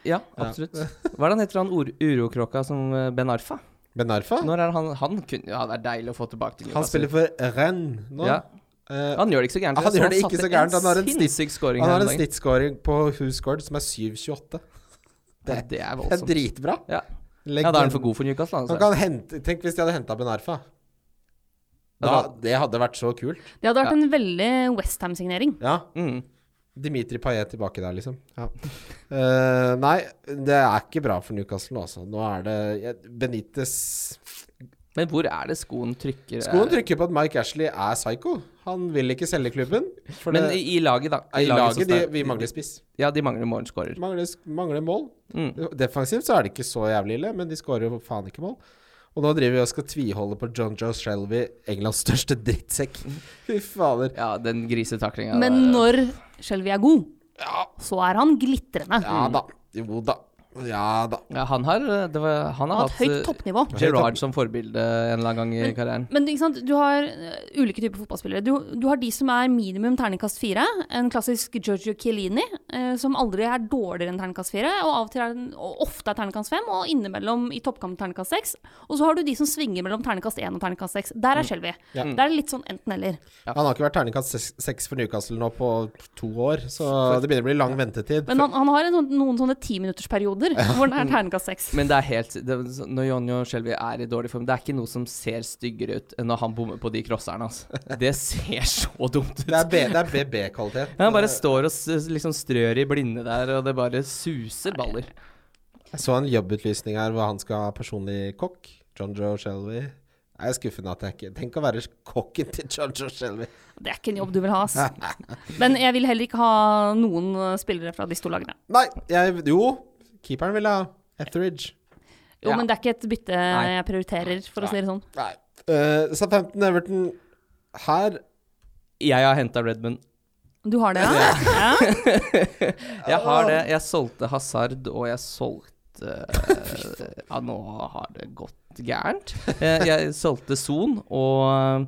Ja, absolutt. Hva er det han heter, han ur- urokråka som eh, Ben Arfa? Ben Arfa, Når er han Han kunne Ja, det er deilig å få tilbake til han spiller for Rennes nå. Ja, Eh, han gjør det ikke så gærent. Han gjør det ikke så gærent. Han har en snitt- sinnssyk scoring han har en snittscoring på Who som er 7,28. Det, det er Det er dritbra. Ja. Legg ja, da er han for god for Newcastle. Han Altså. kan hente, tenk hvis de hadde henta Benarfa. Da, det hadde vært så kult. Det hadde vært Ja. en veldig Westham-signering. Ja. Mm. Dimitri Payet tilbake der, liksom. Ja. Uh, nei, det er ikke bra for Newcastle nå, altså. Nå er det Benitez Men hvor er det skoen trykker? Skoen trykker på at Mike Ashley er psycho. Han vil ikke selge klubben. For Men det, i, i laget, da. i laget, laget de, vi mangler spiss. Ja, de mangler målskårer. Mangler, mangler mål. Mm. Defensivt så er det ikke så jævlig ille, men de skårer jo faen ikke mål. Og nå driver vi og skal tviholde på John Joe Shelby, Englands største drittsekk. Fy fader. Ja, den grisetaklinga Men der. når Shelby er god, Ja, så er han glitrende. ja da. Jo da. Ja da. Ja, han har, eh, det var, han har Hatt hatt høyt eh, toppnivå. Gerard som forbilde en eller annen gang i Men- karrieren. Men ikke sant? du har eh, ulike typer fotballspillere. Du, du har de som er minimum terningkast fire. En klassisk Giorgio Chiellini, eh, som aldri er dårligere enn terningkast fire. Og, av og til er og ofte er terningkast fem, og innimellom i toppkamp terningkast seks. Og så har du de som svinger mellom terningkast én og terningkast seks. Der er Shelby. Ja. Der er det litt sånn enten-eller. Han har ikke vært terningkast seks- seks for Newcastle nå på to år, så det begynner å bli lang ventetid. Men han, han har en sånn, noen sånne timinuttersperioder hvor Hvordan er terningkast seks. Men det er helt det, Når Jonjo Shelby er i dårlig form, det er ikke noe som ser styggere ut enn når han bommer på de crosserne. Altså. Det ser så dumt ut. Det er er BB-kvalitet. Ja, han bare står og liksom strør i blinde der, og det bare suser baller. Jeg så en jobbutlysning her hvor han skal ha personlig kokk. John Joe Shelby. Jeg er skuffende at jeg ikke Tenk å være kokken til John Joe Shelby. Det er ikke en jobb du vil ha, ass. Men jeg vil heller ikke ha noen spillere fra disse to lagene. Nei, jeg, jo. Keeperen vil ha Etheridge. Jo, Ja. men det er ikke et bytte Nei. jeg prioriterer, for å si det sånn. Nei. Uh, Southampton Everton her Jeg har henta Redmond. Du har det, ja? ja. Jeg har det. Jeg solgte Hazard, og jeg solgte uh, Ja, nå har det gått gærent. Jeg, Jeg solgte Son og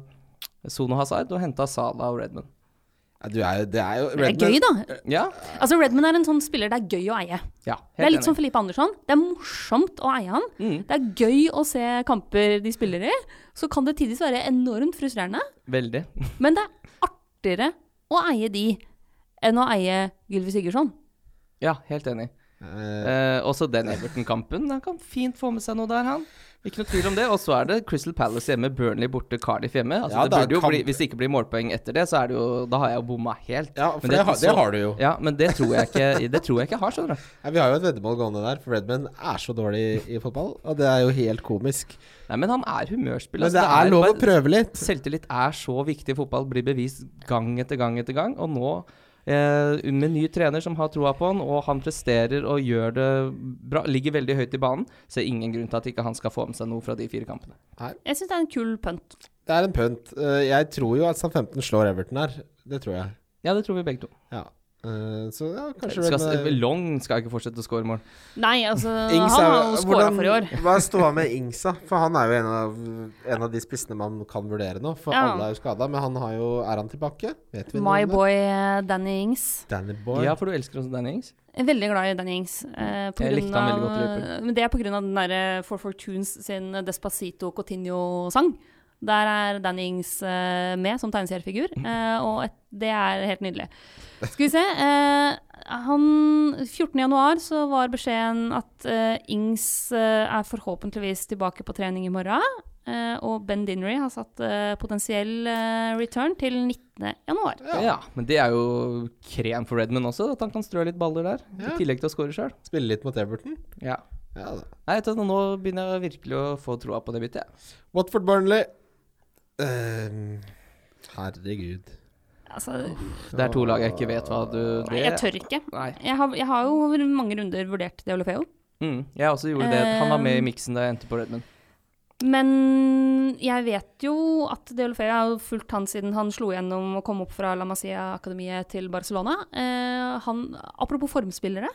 Son og Hazard, og henta Salah og Redmond. Er, Det er jo Redman. det er gøy, da. Ja, Altså, Redman er en sånn spiller det er gøy å eie. ja Det er litt som Felipe Andersson. Det er morsomt å eie han. mm, Det er gøy å se kamper de spiller i. Så kan det tidvis være enormt frustrerende, Veldig. men det er artigere å eie de enn å eie Gylvi Sigurdsson. Ja, helt enig. Uh, Eh, også den Everton-kampen. Han kan fint få med seg noe der, han. Ikke noe tvil om det. Og så er det Crystal Palace hjemme, Burnley borte, Cardiff hjemme. Altså, Ja, det kan- bli, hvis det ikke blir målpoeng etter det, så er det jo Da har jeg jo bomma helt. ja, for det, det- har- det har du jo. Ja, men det tror jeg ikke Det tror jeg ikke har, skjønner du. Ja, vi har jo et veddemål gående der, for Redman er så dårlig i, i fotball. Og det er jo helt komisk. Nei, men han er humørspiller. Men det er lov å prøve litt. Selvtillit er så viktig i fotball, blir bevist gang etter gang etter gang. Og nå, med ny trener som har troa på han, og han presterer og gjør det bra, ligger veldig høyt i banen, så er det ingen grunn til at ikke han skal få med seg noe fra de fire kampene. Jeg syns det er en kul punt. Det er en punt. Eh, jeg tror jo at Southampton slår Everton her. Det tror jeg. Ja, det tror vi begge to. Ja. Eh, så ja, kanskje Skal, med... Long skal ikke fortsette å skåre mål. Nei, altså Ings Han har jo scora for i år. Hva er ståa med Ings. For han er jo en av, en av de spissene man kan vurdere nå. For Ja. alle er jo skada, men han har jo Er han tilbake? Vet vi My det? boy eh, Danny Ings. Danny Boy. Ja, for du elsker også Danny Ings. Jeg er veldig glad i Danny Ings. Eh, på Jeg likte han veldig godt i løpet. Men det er av den derre For Fortunes sin Despacito Coutinho-sang. Der er Danny Ings eh, med som tegneseriefigur, uh, og et, det er helt nydelig. Skal vi se uh, han, 14. januar så var beskjeden at uh, Ings er forhåpentligvis tilbake på trening i morgen. eh, og Ben Dinnery har satt potensiell return til 19. januar. Ja. men det er jo krem for Redman også, at han kan strø litt baller der. Ja. I tillegg til å score sjøl. Spille litt mot Everton. Ja. Ja da. Nei, nå begynner jeg virkelig å få troa på det byttet. jeg. Watford Burnley. Eh, herregud. Altså, Det er to lag jeg ikke vet hva du det, jeg tør ikke. Jeg har, jeg har jo over mange runder vurdert Deolofeo. Mm, jeg også gjorde det. Han var med i miksen da jeg endte på Redmond. Men jeg vet jo at Deolofeo har fulgt han siden han slo gjennom og kom opp fra La Masia-akademiet til Barcelona. Eh, han, apropos formspillere.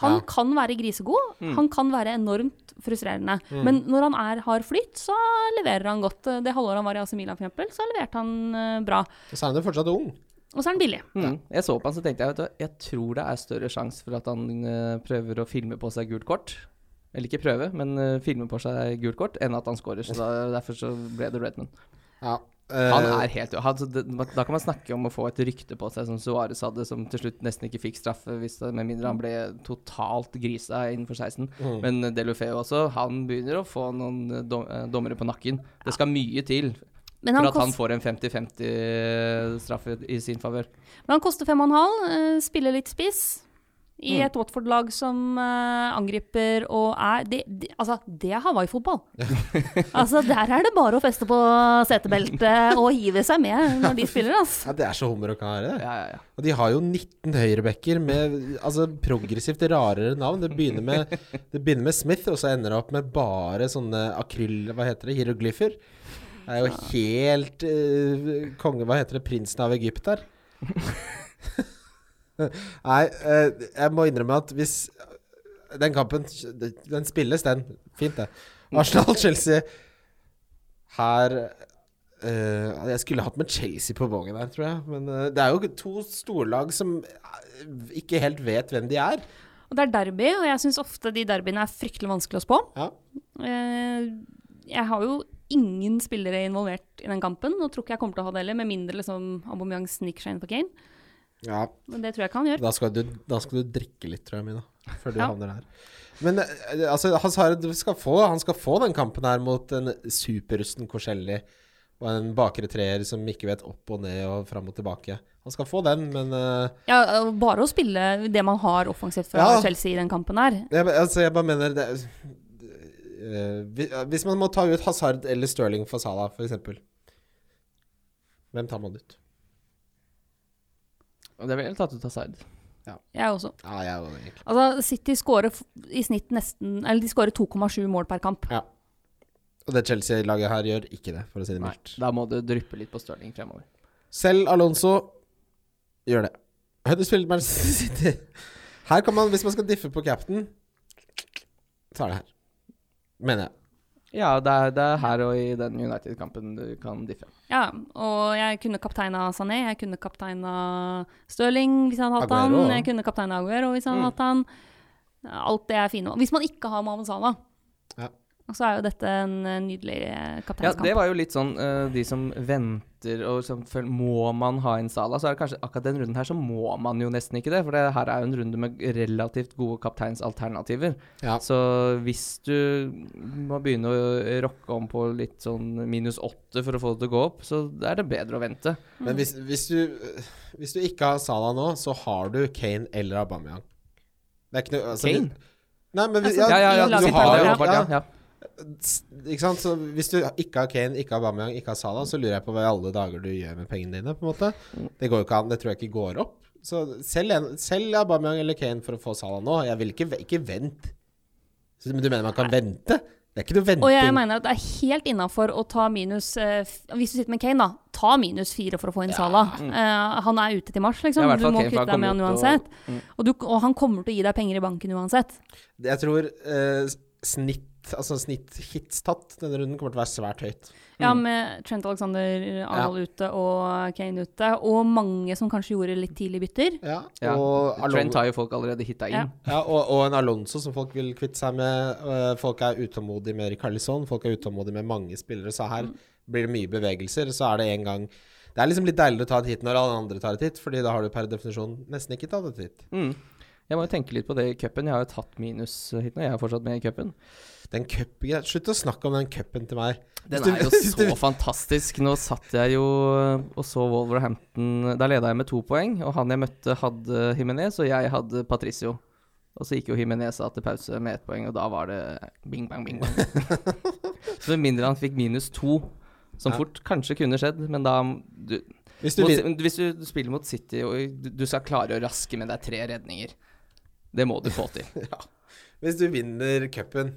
Han Ja. kan være grisegod. Mm. Han kan være enormt frustrerende. Men når han er, har flyt, så leverer han godt. Det halvåret han var i AC Milan, for eksempel, så leverte han uh, bra. Og så er han jo fortsatt ung. Og så er han billig. Mm. Jeg så på han så tenkte jeg vet du, jeg tror det er større sjanse for at han uh, prøver å filme på seg gult kort. Eller ikke prøve, men uh, filme på seg gult kort, enn at han scorer. Så da, derfor så ble det Redman. Ja. Han Eh, er helt han, så det, Da kan man snakke om å få et rykte på seg, som Suárez hadde, som til slutt nesten ikke fikk straffe, hvis det, med mindre han ble totalt grisa innenfor 16. mm. Men Delufeo også, han begynner å få noen eh, dom, eh, dommere på nakken. Det skal mye til Men for at han får en 50-50 straffe i sin favør. men han koster fem og en halv. eh, spiller litt spiss. I Mm. et Watford-lag som uh, angriper og er de, de, Altså, det er Hawaii-fotball. altså, der er det bare å feste på setebeltet og hive seg med når de spiller, altså. ja, det er så hummer og kare, det. Ja, ja, ja. Og de har jo 19 høyrebacker med altså, progressivt rarere navn. Det begynner, med, det begynner med Smith, og så ender det opp med bare sånne akryl... Hva heter det? Hieroglyfer. Det er jo helt uh, konge... Hva heter det? Prinsen av Egypt der. Nei, eh, jeg må innrømme at hvis Den kampen, den spilles, den. Fint, det. Arsenal-Chelsea her Uh, Jeg skulle hatt med Chelsea på vognen her, tror jeg. Men uh, det er jo to storlag som eh, ikke helt vet hvem de er. Og det er derby, og jeg syns ofte de derbyene er fryktelig vanskelig å spå. Ja. Uh, jeg har jo ingen spillere involvert i den kampen, og tror ikke jeg kommer til å ha det heller, med mindre liksom Aubameyang sniker seg inn på Kane. Ja. Men det tror jeg ikke han gjør. Da skal, du, da skal du drikke litt, tror jeg, Mina. Før du Ja. havner her. Men eh, altså, Hazard skal få, han skal få den kampen her mot en superrusten Korselli og en bakre treer som ikke vet opp og ned og fram og tilbake. Han skal få den, men uh, Ja, bare å spille det man har offensivt fra Ja. Chelsea i den kampen her. jeg, altså, jeg bare mener det, uh, Hvis man må ta ut Hazard eller Sterling for Salah, f.eks. Hvem tar man ut? Og det ville jeg tatt ut Hazard. Jeg også. Ja, jeg også egentlig. Altså, City skårer i snitt nesten Eller de skårer 2,7 mål per kamp. Ja. Og det Chelsea-laget her gjør ikke det, for å si det mildt. da må det dryppe litt på Stirling fremover. Selv Alonso gjør det. Huddersfield Manchester City. Her kan man, hvis man skal diffe på captain, så er det her. Mener jeg. Ja, det er, det er her og i den United-kampen du kan diffe. Ja, og jeg kunne kapteina Sané, jeg kunne kapteina Stirling hvis jeg hadde hatt Aguero, han, jeg kunne kapteina Aguero hvis jeg hadde Mm. hatt han. Alt det er fine. Hvis man ikke har Mohammed Salah, Ja. så er jo dette en eh, nydelig kapteinskamp. Ja, det var jo litt sånn uh, de som venter og som føler Må man ha en Sala? så er det kanskje akkurat den runden her så må man jo nesten ikke det. For det her er jo en runde med relativt gode kapteinsalternativer. Ja. Så hvis du må begynne å rocke om på litt sånn minus åtte for å få det til å gå opp, så er det bedre å vente. Men hvis, hvis, du, hvis du ikke har Sala nå, så har du Kane eller Aubameyang. Det er ikke noe altså, Kane? Nei, men Altså, Ja, ja, ja. du har jo ja. Ja. ja. Ikke sant? Så hvis du ikke har Kane, ikke har Bamiang ikke har Salah, så lurer jeg på hva i alle dager du gjør med pengene dine, på en måte. Det går jo ikke an. Det tror jeg ikke går opp. Så selg, en, selg Aubameyang eller Kane for å få Salah nå. Jeg vil ikke, ikke vente. Men du mener man kan vente? Det er ikke noe venting. Og jeg mener at det er helt innafor å ta minus eh, Hvis du sitter med Kane, da, ta minus fire for å få inn Salah. Eh, han er ute til mars, liksom. Ja, du må Kane, kvitte deg med han uansett. og- mm. Og, du, og han kommer til å gi deg penger i banken uansett. Jeg tror eh, snitt Altså snitt hits tatt denne runden kommer til å være svært høyt. Ja, Mm. med Trent Alexander Arnold ute og Kane ute, og mange som kanskje gjorde litt tidlig bytter. Ja, Ja. Og, Trent har jo folk allerede hitta inn. Ja. ja, og, og en Alonso som folk vil kvitte seg med. Eh, folk er utålmodige med Rikarlison. Folk er utålmodige med mange spillere. Så her blir det mye bevegelser. Så er det en gang Det er liksom litt deiligere å ta et hit når alle andre tar et hit, Fordi da har du per definisjon nesten ikke tatt et hit. Mm. Jeg må jo tenke litt på det i cupen. Jeg har jo tatt minus hit nå. Jeg er fortsatt med i cupen. Den cupen Slutt å snakke om den cupen til meg. Den er jo så fantastisk. Nå satt jeg jo og så Wolverhampton Da leda jeg med to poeng, og han jeg møtte, hadde Jimenez, og jeg hadde Patricio. Og så gikk jo Jimenez av til pause med ett poeng, og da var det bing bang, bing bang. så med mindre han fikk minus to, som Ja. fort kanskje kunne skjedd, men da du, Hvis du mot, Hvis du spiller mot City, og du, du skal klare å raske med deg tre redninger Det må du få til. Hvis du vinner cupen,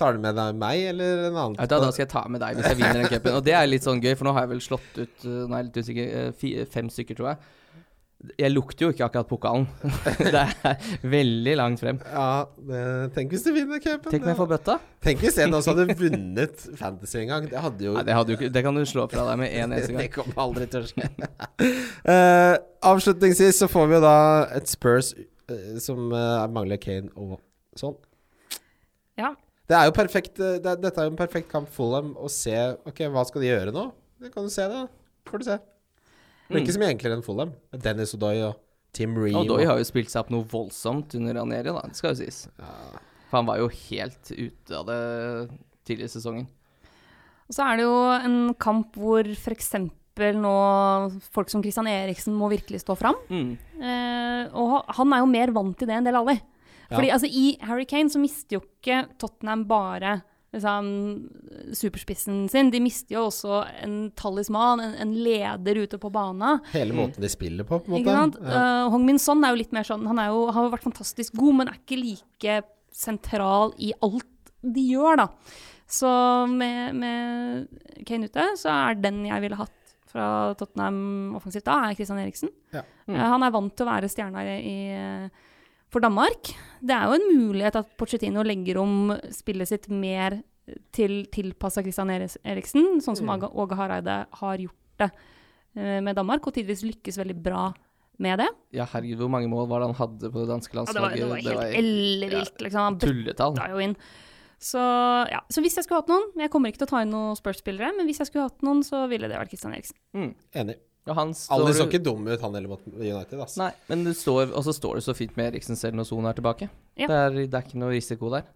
tar du med deg meg eller en annen? Ja, da, da skal jeg ta med deg hvis jeg vinner den cupen. Og det er litt sånn gøy, for nå har jeg vel slått ut er jeg litt usikker, uh, fem stykker, tror jeg. Jeg lukter jo ikke akkurat pokalen. det er veldig langt frem. Ja, det, tenk hvis du vinner cupen. Tenk om jeg får bøtta. Tenk hvis en også hadde vunnet Fantasy en gang. Det hadde jo Nei, det, hadde jo det kan du slå fra deg med en eneste gang. Det kommer aldri til å skje. uh, avslutningsvis så får vi jo da et Spurs uh, som uh, mangler Kane og sånn. Ja. Det er jo perfekt eh, det, er- Dette er jo en perfekt kamp for dem å se Ok, hva skal de gjøre nå? Det kan du se, da. Får du se. Det blir ikke så mye enklere enn Fulham. Dennis Odoi og Tim Ream. Odoi har jo spilt seg opp noe voldsomt under Ranieri, da. Det skal jo sies. For han var jo helt ute av det tidligere i sesongen. Og så er det jo en kamp hvor f.eks. nå folk som Christian Eriksen må virkelig stå fram. Mm. Eh, og han er jo mer vant til det enn del alle. Ja. Fordi altså, i Harry Kane så mister jo ikke Tottenham bare liksom, superspissen sin. De mister jo også en talisman, en, en leder ute på bana. Hele måten de spiller på, på en måte. Ja. Uh, Hong Min Son er jo litt mer sånn Han er jo, har jo vært fantastisk god, men er ikke like sentral i alt de gjør, da. Så med, med Kane ute, så er den jeg ville hatt fra Tottenham offensivt da, er Christian Eriksen. Ja. Eh, han er vant til å være stjerna i, i for Danmark. Det er jo en mulighet at Pochettino legger om spillet sitt mer til tilpassa Christian Eriksen, sånn som Mm. Åge Hareide har gjort det eh, med Danmark, og tidvis lykkes veldig bra med det. Ja, herregud, hvor mange mål var det han hadde på det danske landslaget? Ja, det, var, det var helt ellevilt, liksom. Han tulletall. bøtta jo inn. Så, ja. så hvis jeg skulle hatt noen Jeg kommer ikke til å ta inn noen Spurs-spillere, men hvis jeg skulle hatt noen, så ville det vært Christian Eriksen. Mm. Enig. Han står Alle så ikke dum ut, han heller mot United. Altså. Nei, men det står, og så står det så fint med Eriksen selv når Son er tilbake. Ja. Det, er, det er ikke noe risiko der.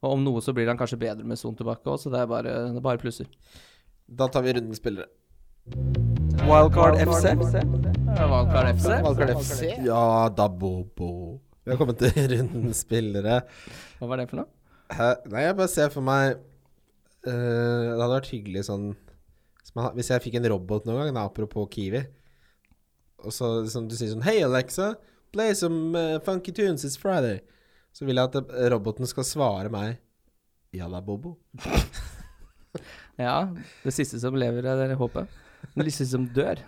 Og om noe så blir han kanskje bedre med Son tilbake òg, så det er bare, det er bare plusser. Da tar vi runden spillere. Wildcard FC. Wildcard FC. Wildcard FC. Ja da, Bobo. Vi har kommet til runden spillere. Hva var det for noe? Hæ? Nei, jeg bare ser for meg uh, Det hadde vært hyggelig sånn som jeg- Hvis jeg fikk en robot noen gang, da, apropos Kiwi, og så liksom, du sier sånn Hei, Alexa, play some uh, funky tunes, it's Friday. Så vil jeg at eh, roboten skal svare meg Ja da, Bobo. Ja, det siste som lever, er håpet. Det siste som dør.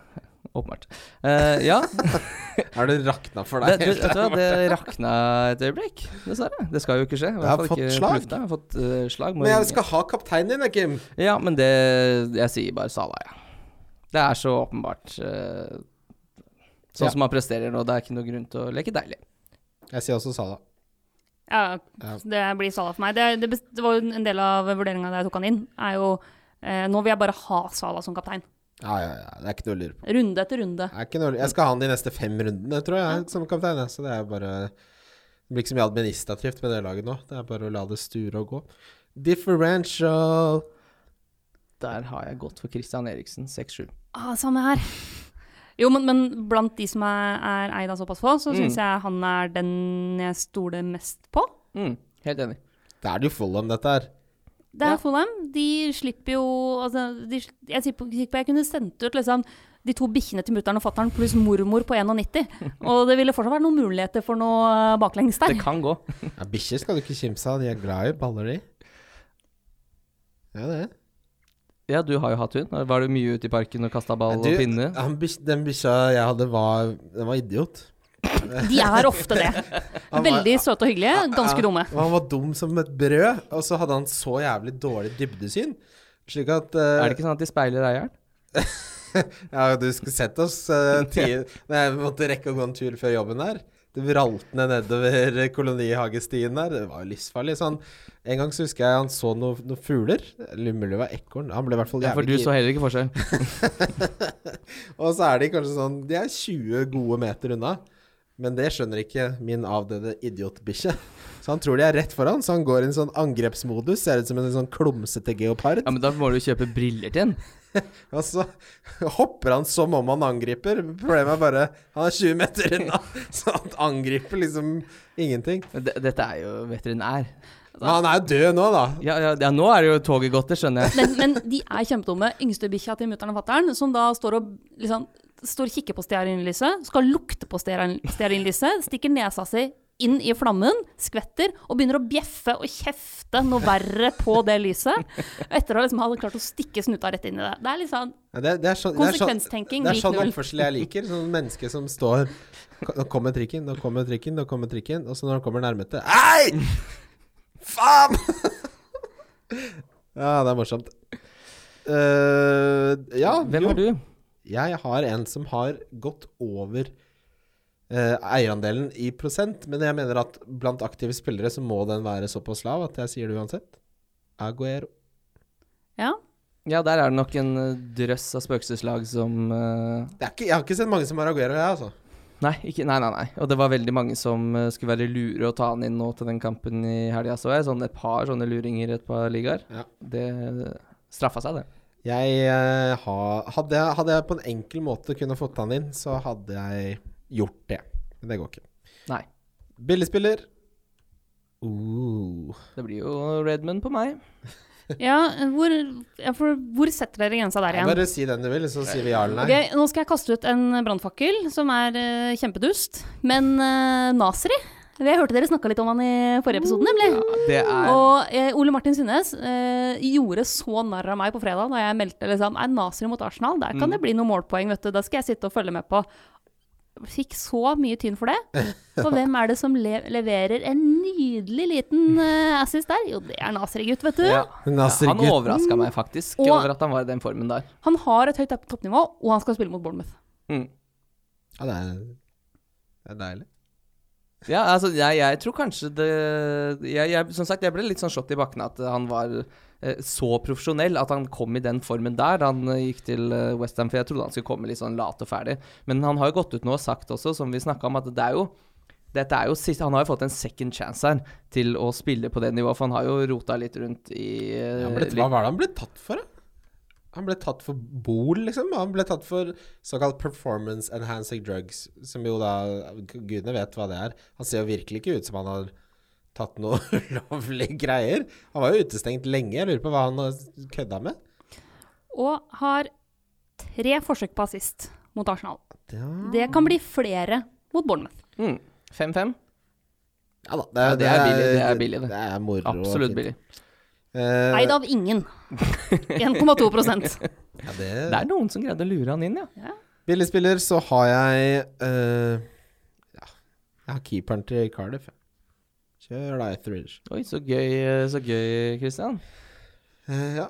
Åpenbart. Uh, ja, Er det rakna for det, deg? du, vet du hva, det rakna et øyeblikk, dessverre. Det skal jo ikke skje. Jeg har fall fått slag. Jeg har fått uh, slag. Men jeg ringe. skal ha kapteinen din, Kim. Ja, men det Jeg sier bare Salah, ja. Det er så åpenbart. Uh, sånn Ja. som han presterer nå, det er ikke noe grunn til å leke deilig. Jeg sier også Salah. Ja, det blir Salah for meg. Det, det, det var jo en del av vurderinga da jeg tok han inn. Er jo eh, Nå vil jeg bare ha Salah som kaptein. Ja, ja, ja. Det er ikke noe å lure på. Runde etter runde. Det er ikke noe, jeg skal ha han de neste fem rundene, tror jeg, som kaptein. Så det er bare Det blir ikke så mye administrativt med det laget nå. Det er bare å la det sture og gå. Differential Der har jeg gått for Christian Eriksen, 6-7. Ah, samme her. Jo, men, men blant de som er, er eid av såpass få, så Mm. syns jeg han er den jeg stoler mest på. Mm, helt enig. Det er det jo full om, dette her. Det er Ja. Fulham. De slipper jo altså, de, Jeg sier på, sikker på jeg kunne sendt ut liksom de to bikkjene til mutter'n og fatter'n pluss mormor på 91. Og det ville fortsatt vært noen muligheter for noe baklengs der. Det kan gå. Ja, Bikkjer skal du ikke kimse av. De er glad i baller, de. Ja, det. Ja, du har jo hatt hund. Var du mye ute i parken og kasta ball Du, og pinne? den bikkja jeg hadde, var Den var idiot. De er ofte det. Var- Veldig søte og hyggelige, ganske dumme. Han var dum som et brød, og så hadde han så jævlig dårlig dybdesyn. Slik at uh, Er det ikke sånn at de speiler eieren? Ja, du skulle sett oss uh, tid Når jeg måtte rekke å gå en tur før jobben der. Det vralt ned nedover kolonihagestien der. Det var jo livsfarlig. Sånn, en gang så husker jeg han så noen noe fugler. Mulig det var ekorn. Han ble i hvert fall jævlig Ja, for du så heller ikke forskjell. Og så er de kanskje sånn De er 20 gode meter unna. Men det skjønner ikke min avdøde idiotbikkje. Så han tror de er rett foran, så han går i en sånn angrepsmodus. Ser ut som en sånn klumsete geopard. Ja, men da må du kjøpe briller til den. Og så hopper han som om han angriper. Problemet er bare Han er 20 meter unna, så han angriper liksom ingenting. D Dette er jo veterinær. Men han er jo død nå, da. Ja, ja, ja, nå er det jo toget gått, det skjønner jeg. Men, men de er kjempedumme. Yngstebikkja til mutter'n og fatter'n, som da står og liksom står og kikker på stearinlyset, skal lukte på stearin- stearinlyset, stikker nesa si inn i flammen, skvetter og begynner å bjeffe og kjefte noe verre på det lyset. Etter å liksom ha klart å stikke snuta rett inn i det. Det er litt Ja, det, det er sånn, det er konsekvenstenking det er sånn oppførsel jeg liker. Sånn menneske som står Nå kommer trikken, nå kommer trikken, nå kommer trikken. Og så når han kommer nærmete Ei! Faen! ja, det er morsomt. Uh, ja, Hvem jo. er du? Jeg har en som har gått over eh, eierandelen i prosent, men jeg mener at blant aktive spillere så må den være såpass lav at jeg sier det uansett. Aguero. Ja. Ja, der er det nok en eh, drøss av spøkelseslag som uh... Det er ikke, jeg har ikke sett mange som har Aguero, jeg, altså. Nei, ikke, nei, nei, nei. Og det var veldig mange som uh, skulle være lure å ta han inn nå til den kampen i helga, så jeg. Sånn et par sånne luringer i et par ligaer. Ja. Det straffa seg, det. Jeg eh, ha, hadde, jeg, hadde jeg på en enkel måte kunne fått han inn, så hadde jeg gjort det. Men det går ikke. Nei. Billigspiller. Uh. Det blir jo Redmond på meg. ja hvor, ja, for, hvor setter dere grensa der igjen? Bare si den du vil, så sier vi ja eller nei. Okay, nå skal jeg kaste ut en brannfakkel som er uh, kjempedust. Men uh, Nasri Jeg hørte dere snakka litt om han i forrige episode, nemlig. Ja, det er Og eh, Ole Martin Synnes eh, gjorde så narr av meg på fredag da jeg meldte liksom, er Nasri mot Arsenal. Der kan Mm. det bli noen målpoeng, vet du. Da skal jeg sitte og følge med på. fikk så mye tynn for det. For hvem er det som le leverer en nydelig liten eh, assist der? Jo, det er Nasri-gutt, vet du. Ja. Nasser Han overraska meg faktisk Og- over at han var i den formen der. Han har et høyt toppnivå, og han skal spille mot Bournemouth. Mm. Ja, det er, det er deilig. Ja, altså, jeg, jeg tror kanskje det jeg, jeg, Som sagt, jeg ble litt sånn slått i bakken at han var eh, så profesjonell at han kom i den formen der. Han eh, gikk til uh, Westham, for jeg trodde han skulle komme litt sånn lat og ferdig. Men han har jo gått ut nå og sagt også, som vi snakka om, at det er jo dette er jo sist, Han har jo fått en second chance her til å spille på det nivået, for han har jo rota litt rundt i ja, men hva var det han ble tatt for, da? Han ble tatt for bol, liksom. Han ble tatt for såkalt performance enhancing drugs, som jo da Gudene vet hva det er. Han ser jo virkelig ikke ut som han har tatt noe ulovlige greier. Han var jo utestengt lenge. Jeg lurer på hva han kødda med. Og har tre forsøk på assist mot Arsenal. Ja, Det kan bli flere mot Bournemouth. Mm. 5-5. ja da. Ja, det er billig, det er billig, det. Det er moro. Absolutt billig. Eh, Eid av ingen. 1,2 ja, det, Det er noen som greide å lure han inn, ja. Billigspiller, så har jeg uh, Ja, jeg har keeperen til Cardiff. Kjør da, Thridge. Oi, så gøy, eh, så gøy, Christian. Uh, ja.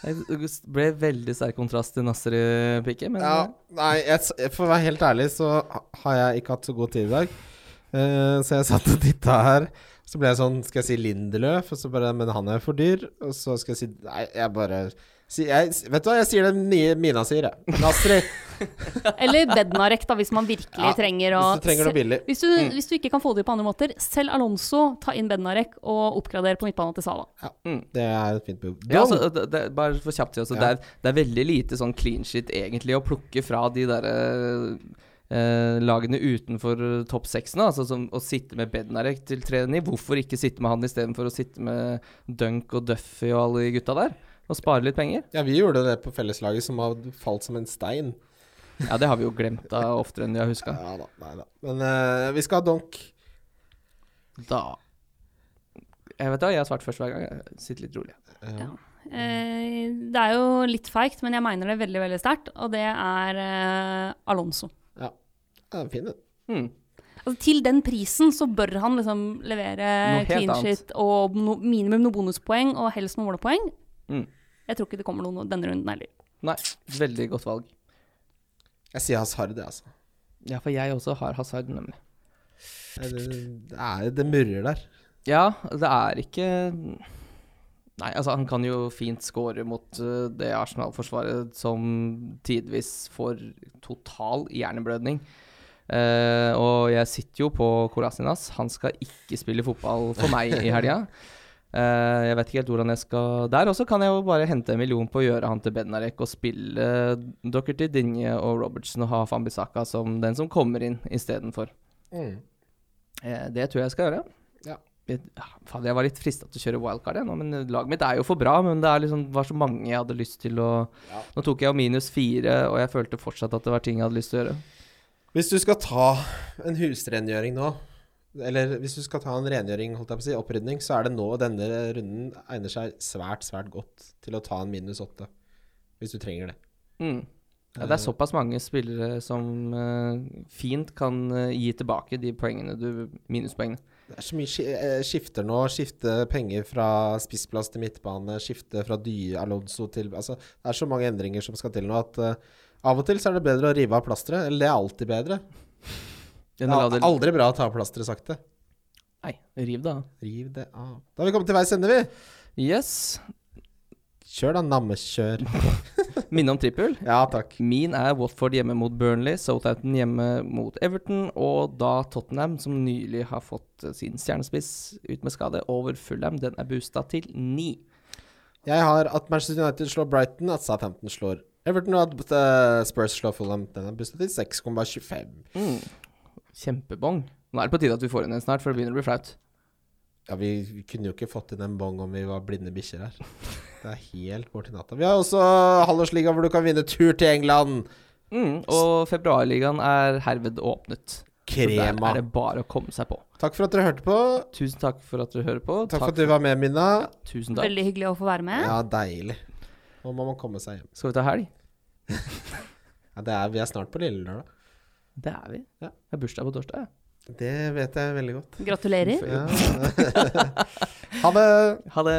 Det ble veldig sterk kontrast til Nasri-pikken. men ja. Nei, jeg, for å være helt ærlig, så har jeg ikke hatt så god tid i dag. Uh, så jeg satt og titta her. Så ble jeg sånn Skal jeg si Lindeløf? Og så bare Men han er for dyr. Og så skal jeg si Nei, jeg bare si, jeg, Vet du hva, jeg sier det nye Mina sier, jeg. Nasri. Eller Bednarek, da, hvis man virkelig Ja, trenger å Hvis du trenger noe billig. Hvis du, hvis du ikke kan få det på andre måter, selv Alonso, ta inn Bednarek og oppgrader på midtbanen til Sala. Ja, Det er et fint behov. Ja, altså, det, det, bare for kjapt til oss, Ja. det, er, det er veldig lite sånn clean shit egentlig å plukke fra de derre eh, lagene utenfor topp seksene. Altså som å sitte med Bednarek til trening. Hvorfor ikke sitte med han istedenfor å sitte med Dunk og Duffy og alle de gutta der? Og spare litt penger? Ja, vi gjorde det på felleslaget, som har falt som en stein. Ja, det har vi jo glemt da oftere enn vi har huska. Ja da, nei da. Men eh, vi skal ha donk. Da Jeg vet da, jeg har svart først hver gang. Jeg sitter litt rolig. Ja. Eh, det er jo litt feigt, men jeg mener det veldig veldig sterkt, og det er eh, Alonso. Ja. ja fin, den. Mm. Altså, til den prisen så bør han liksom levere clean shit og no, minimum noen bonuspoeng, og helst noen målepoeng. Mm. Jeg tror ikke det kommer noen denne runden heller. Nei, veldig godt valg. Jeg sier Hazard, det, altså. Ja, for jeg også har Hazard, nemlig. Det, det, er, det murrer der. Ja, det er ikke Nei, altså han kan jo fint score mot uh, det Arsenal-forsvaret som tidvis får total hjerneblødning. Uh, og jeg sitter jo på Korasinas. Han skal ikke spille fotball for meg i helga. Uh, jeg vet ikke helt hvordan jeg skal Der også kan jeg jo bare hente en million på å gjøre han til Benarek og spille Dockerty, Dinje og Robertson og ha Fambisaka som den som kommer inn istedenfor. Mm. Eh, det tror jeg jeg skal gjøre. Ja. Jeg, var litt frista til å kjøre wildcard, jeg nå, men laget mitt er jo for bra. Men det liksom, var så mange jeg hadde lyst til å Ja. Nå tok jeg jo minus fire, og jeg følte fortsatt at det var ting jeg hadde lyst til å gjøre. Hvis du skal ta en husrengjøring nå, eller hvis du skal ta en rengjøring, holdt jeg på å si, opprydning, så er det nå denne runden egner seg svært, svært godt til å ta en minus åtte. Hvis du trenger det. Mm. Ja, det er såpass mange spillere som uh, fint kan uh, gi tilbake de poengene du Minuspoengene. Det er så mye eh, skifter nå. Skifte penger fra spissplass til midtbane. Skifte fra Dye Alonso til Altså, det er så mange endringer som skal til nå at uh, av og til så er det bedre å rive av plasteret. Eller det er alltid bedre. Det er aldri bra å ta av plasteret sakte. Nei, riv det av. Riv det av. Da har vi kommet til veis ende, vi. Yes. Kjør da, nammekjør. Minne om trippel. Ja, takk. Min er Watford hjemme mot Burnley, Southampton hjemme mot Everton, og da Tottenham, som nylig har fått eh, sin stjernespiss ut med skade, over Fulham. Den er boosta til ni. Jeg har at Manchester United slår Brighton, at Southampton slår Everton, og at eh, Spurs slår Fulham. Den er boosta til 6,25. Mm. Kjempebong. Nå er det på tide at vi får inn en snart, for det begynner å bli flaut. Ja, vi, vi kunne jo ikke fått inn en bong om vi var blinde bikkjer her. Det er helt borti natta. Vi har også halvårsliga hvor du kan vinne tur til England. Mm, og februarligaen er herved åpnet. Krema. Så der er det bare å komme seg på. Takk for at dere hørte på. Tusen takk for at dere hører på. Takk, takk for at du var med, Minna. Ja, tusen takk. Veldig hyggelig å få være med. Ja, deilig. Nå må man komme seg hjem. Skal vi ta helg? ja, er, vi er snart på lille. Det er vi. Ja. Jeg har bursdag på torsdag, jeg. Det vet jeg veldig godt. Gratulerer. Ja. ha det. Ha det.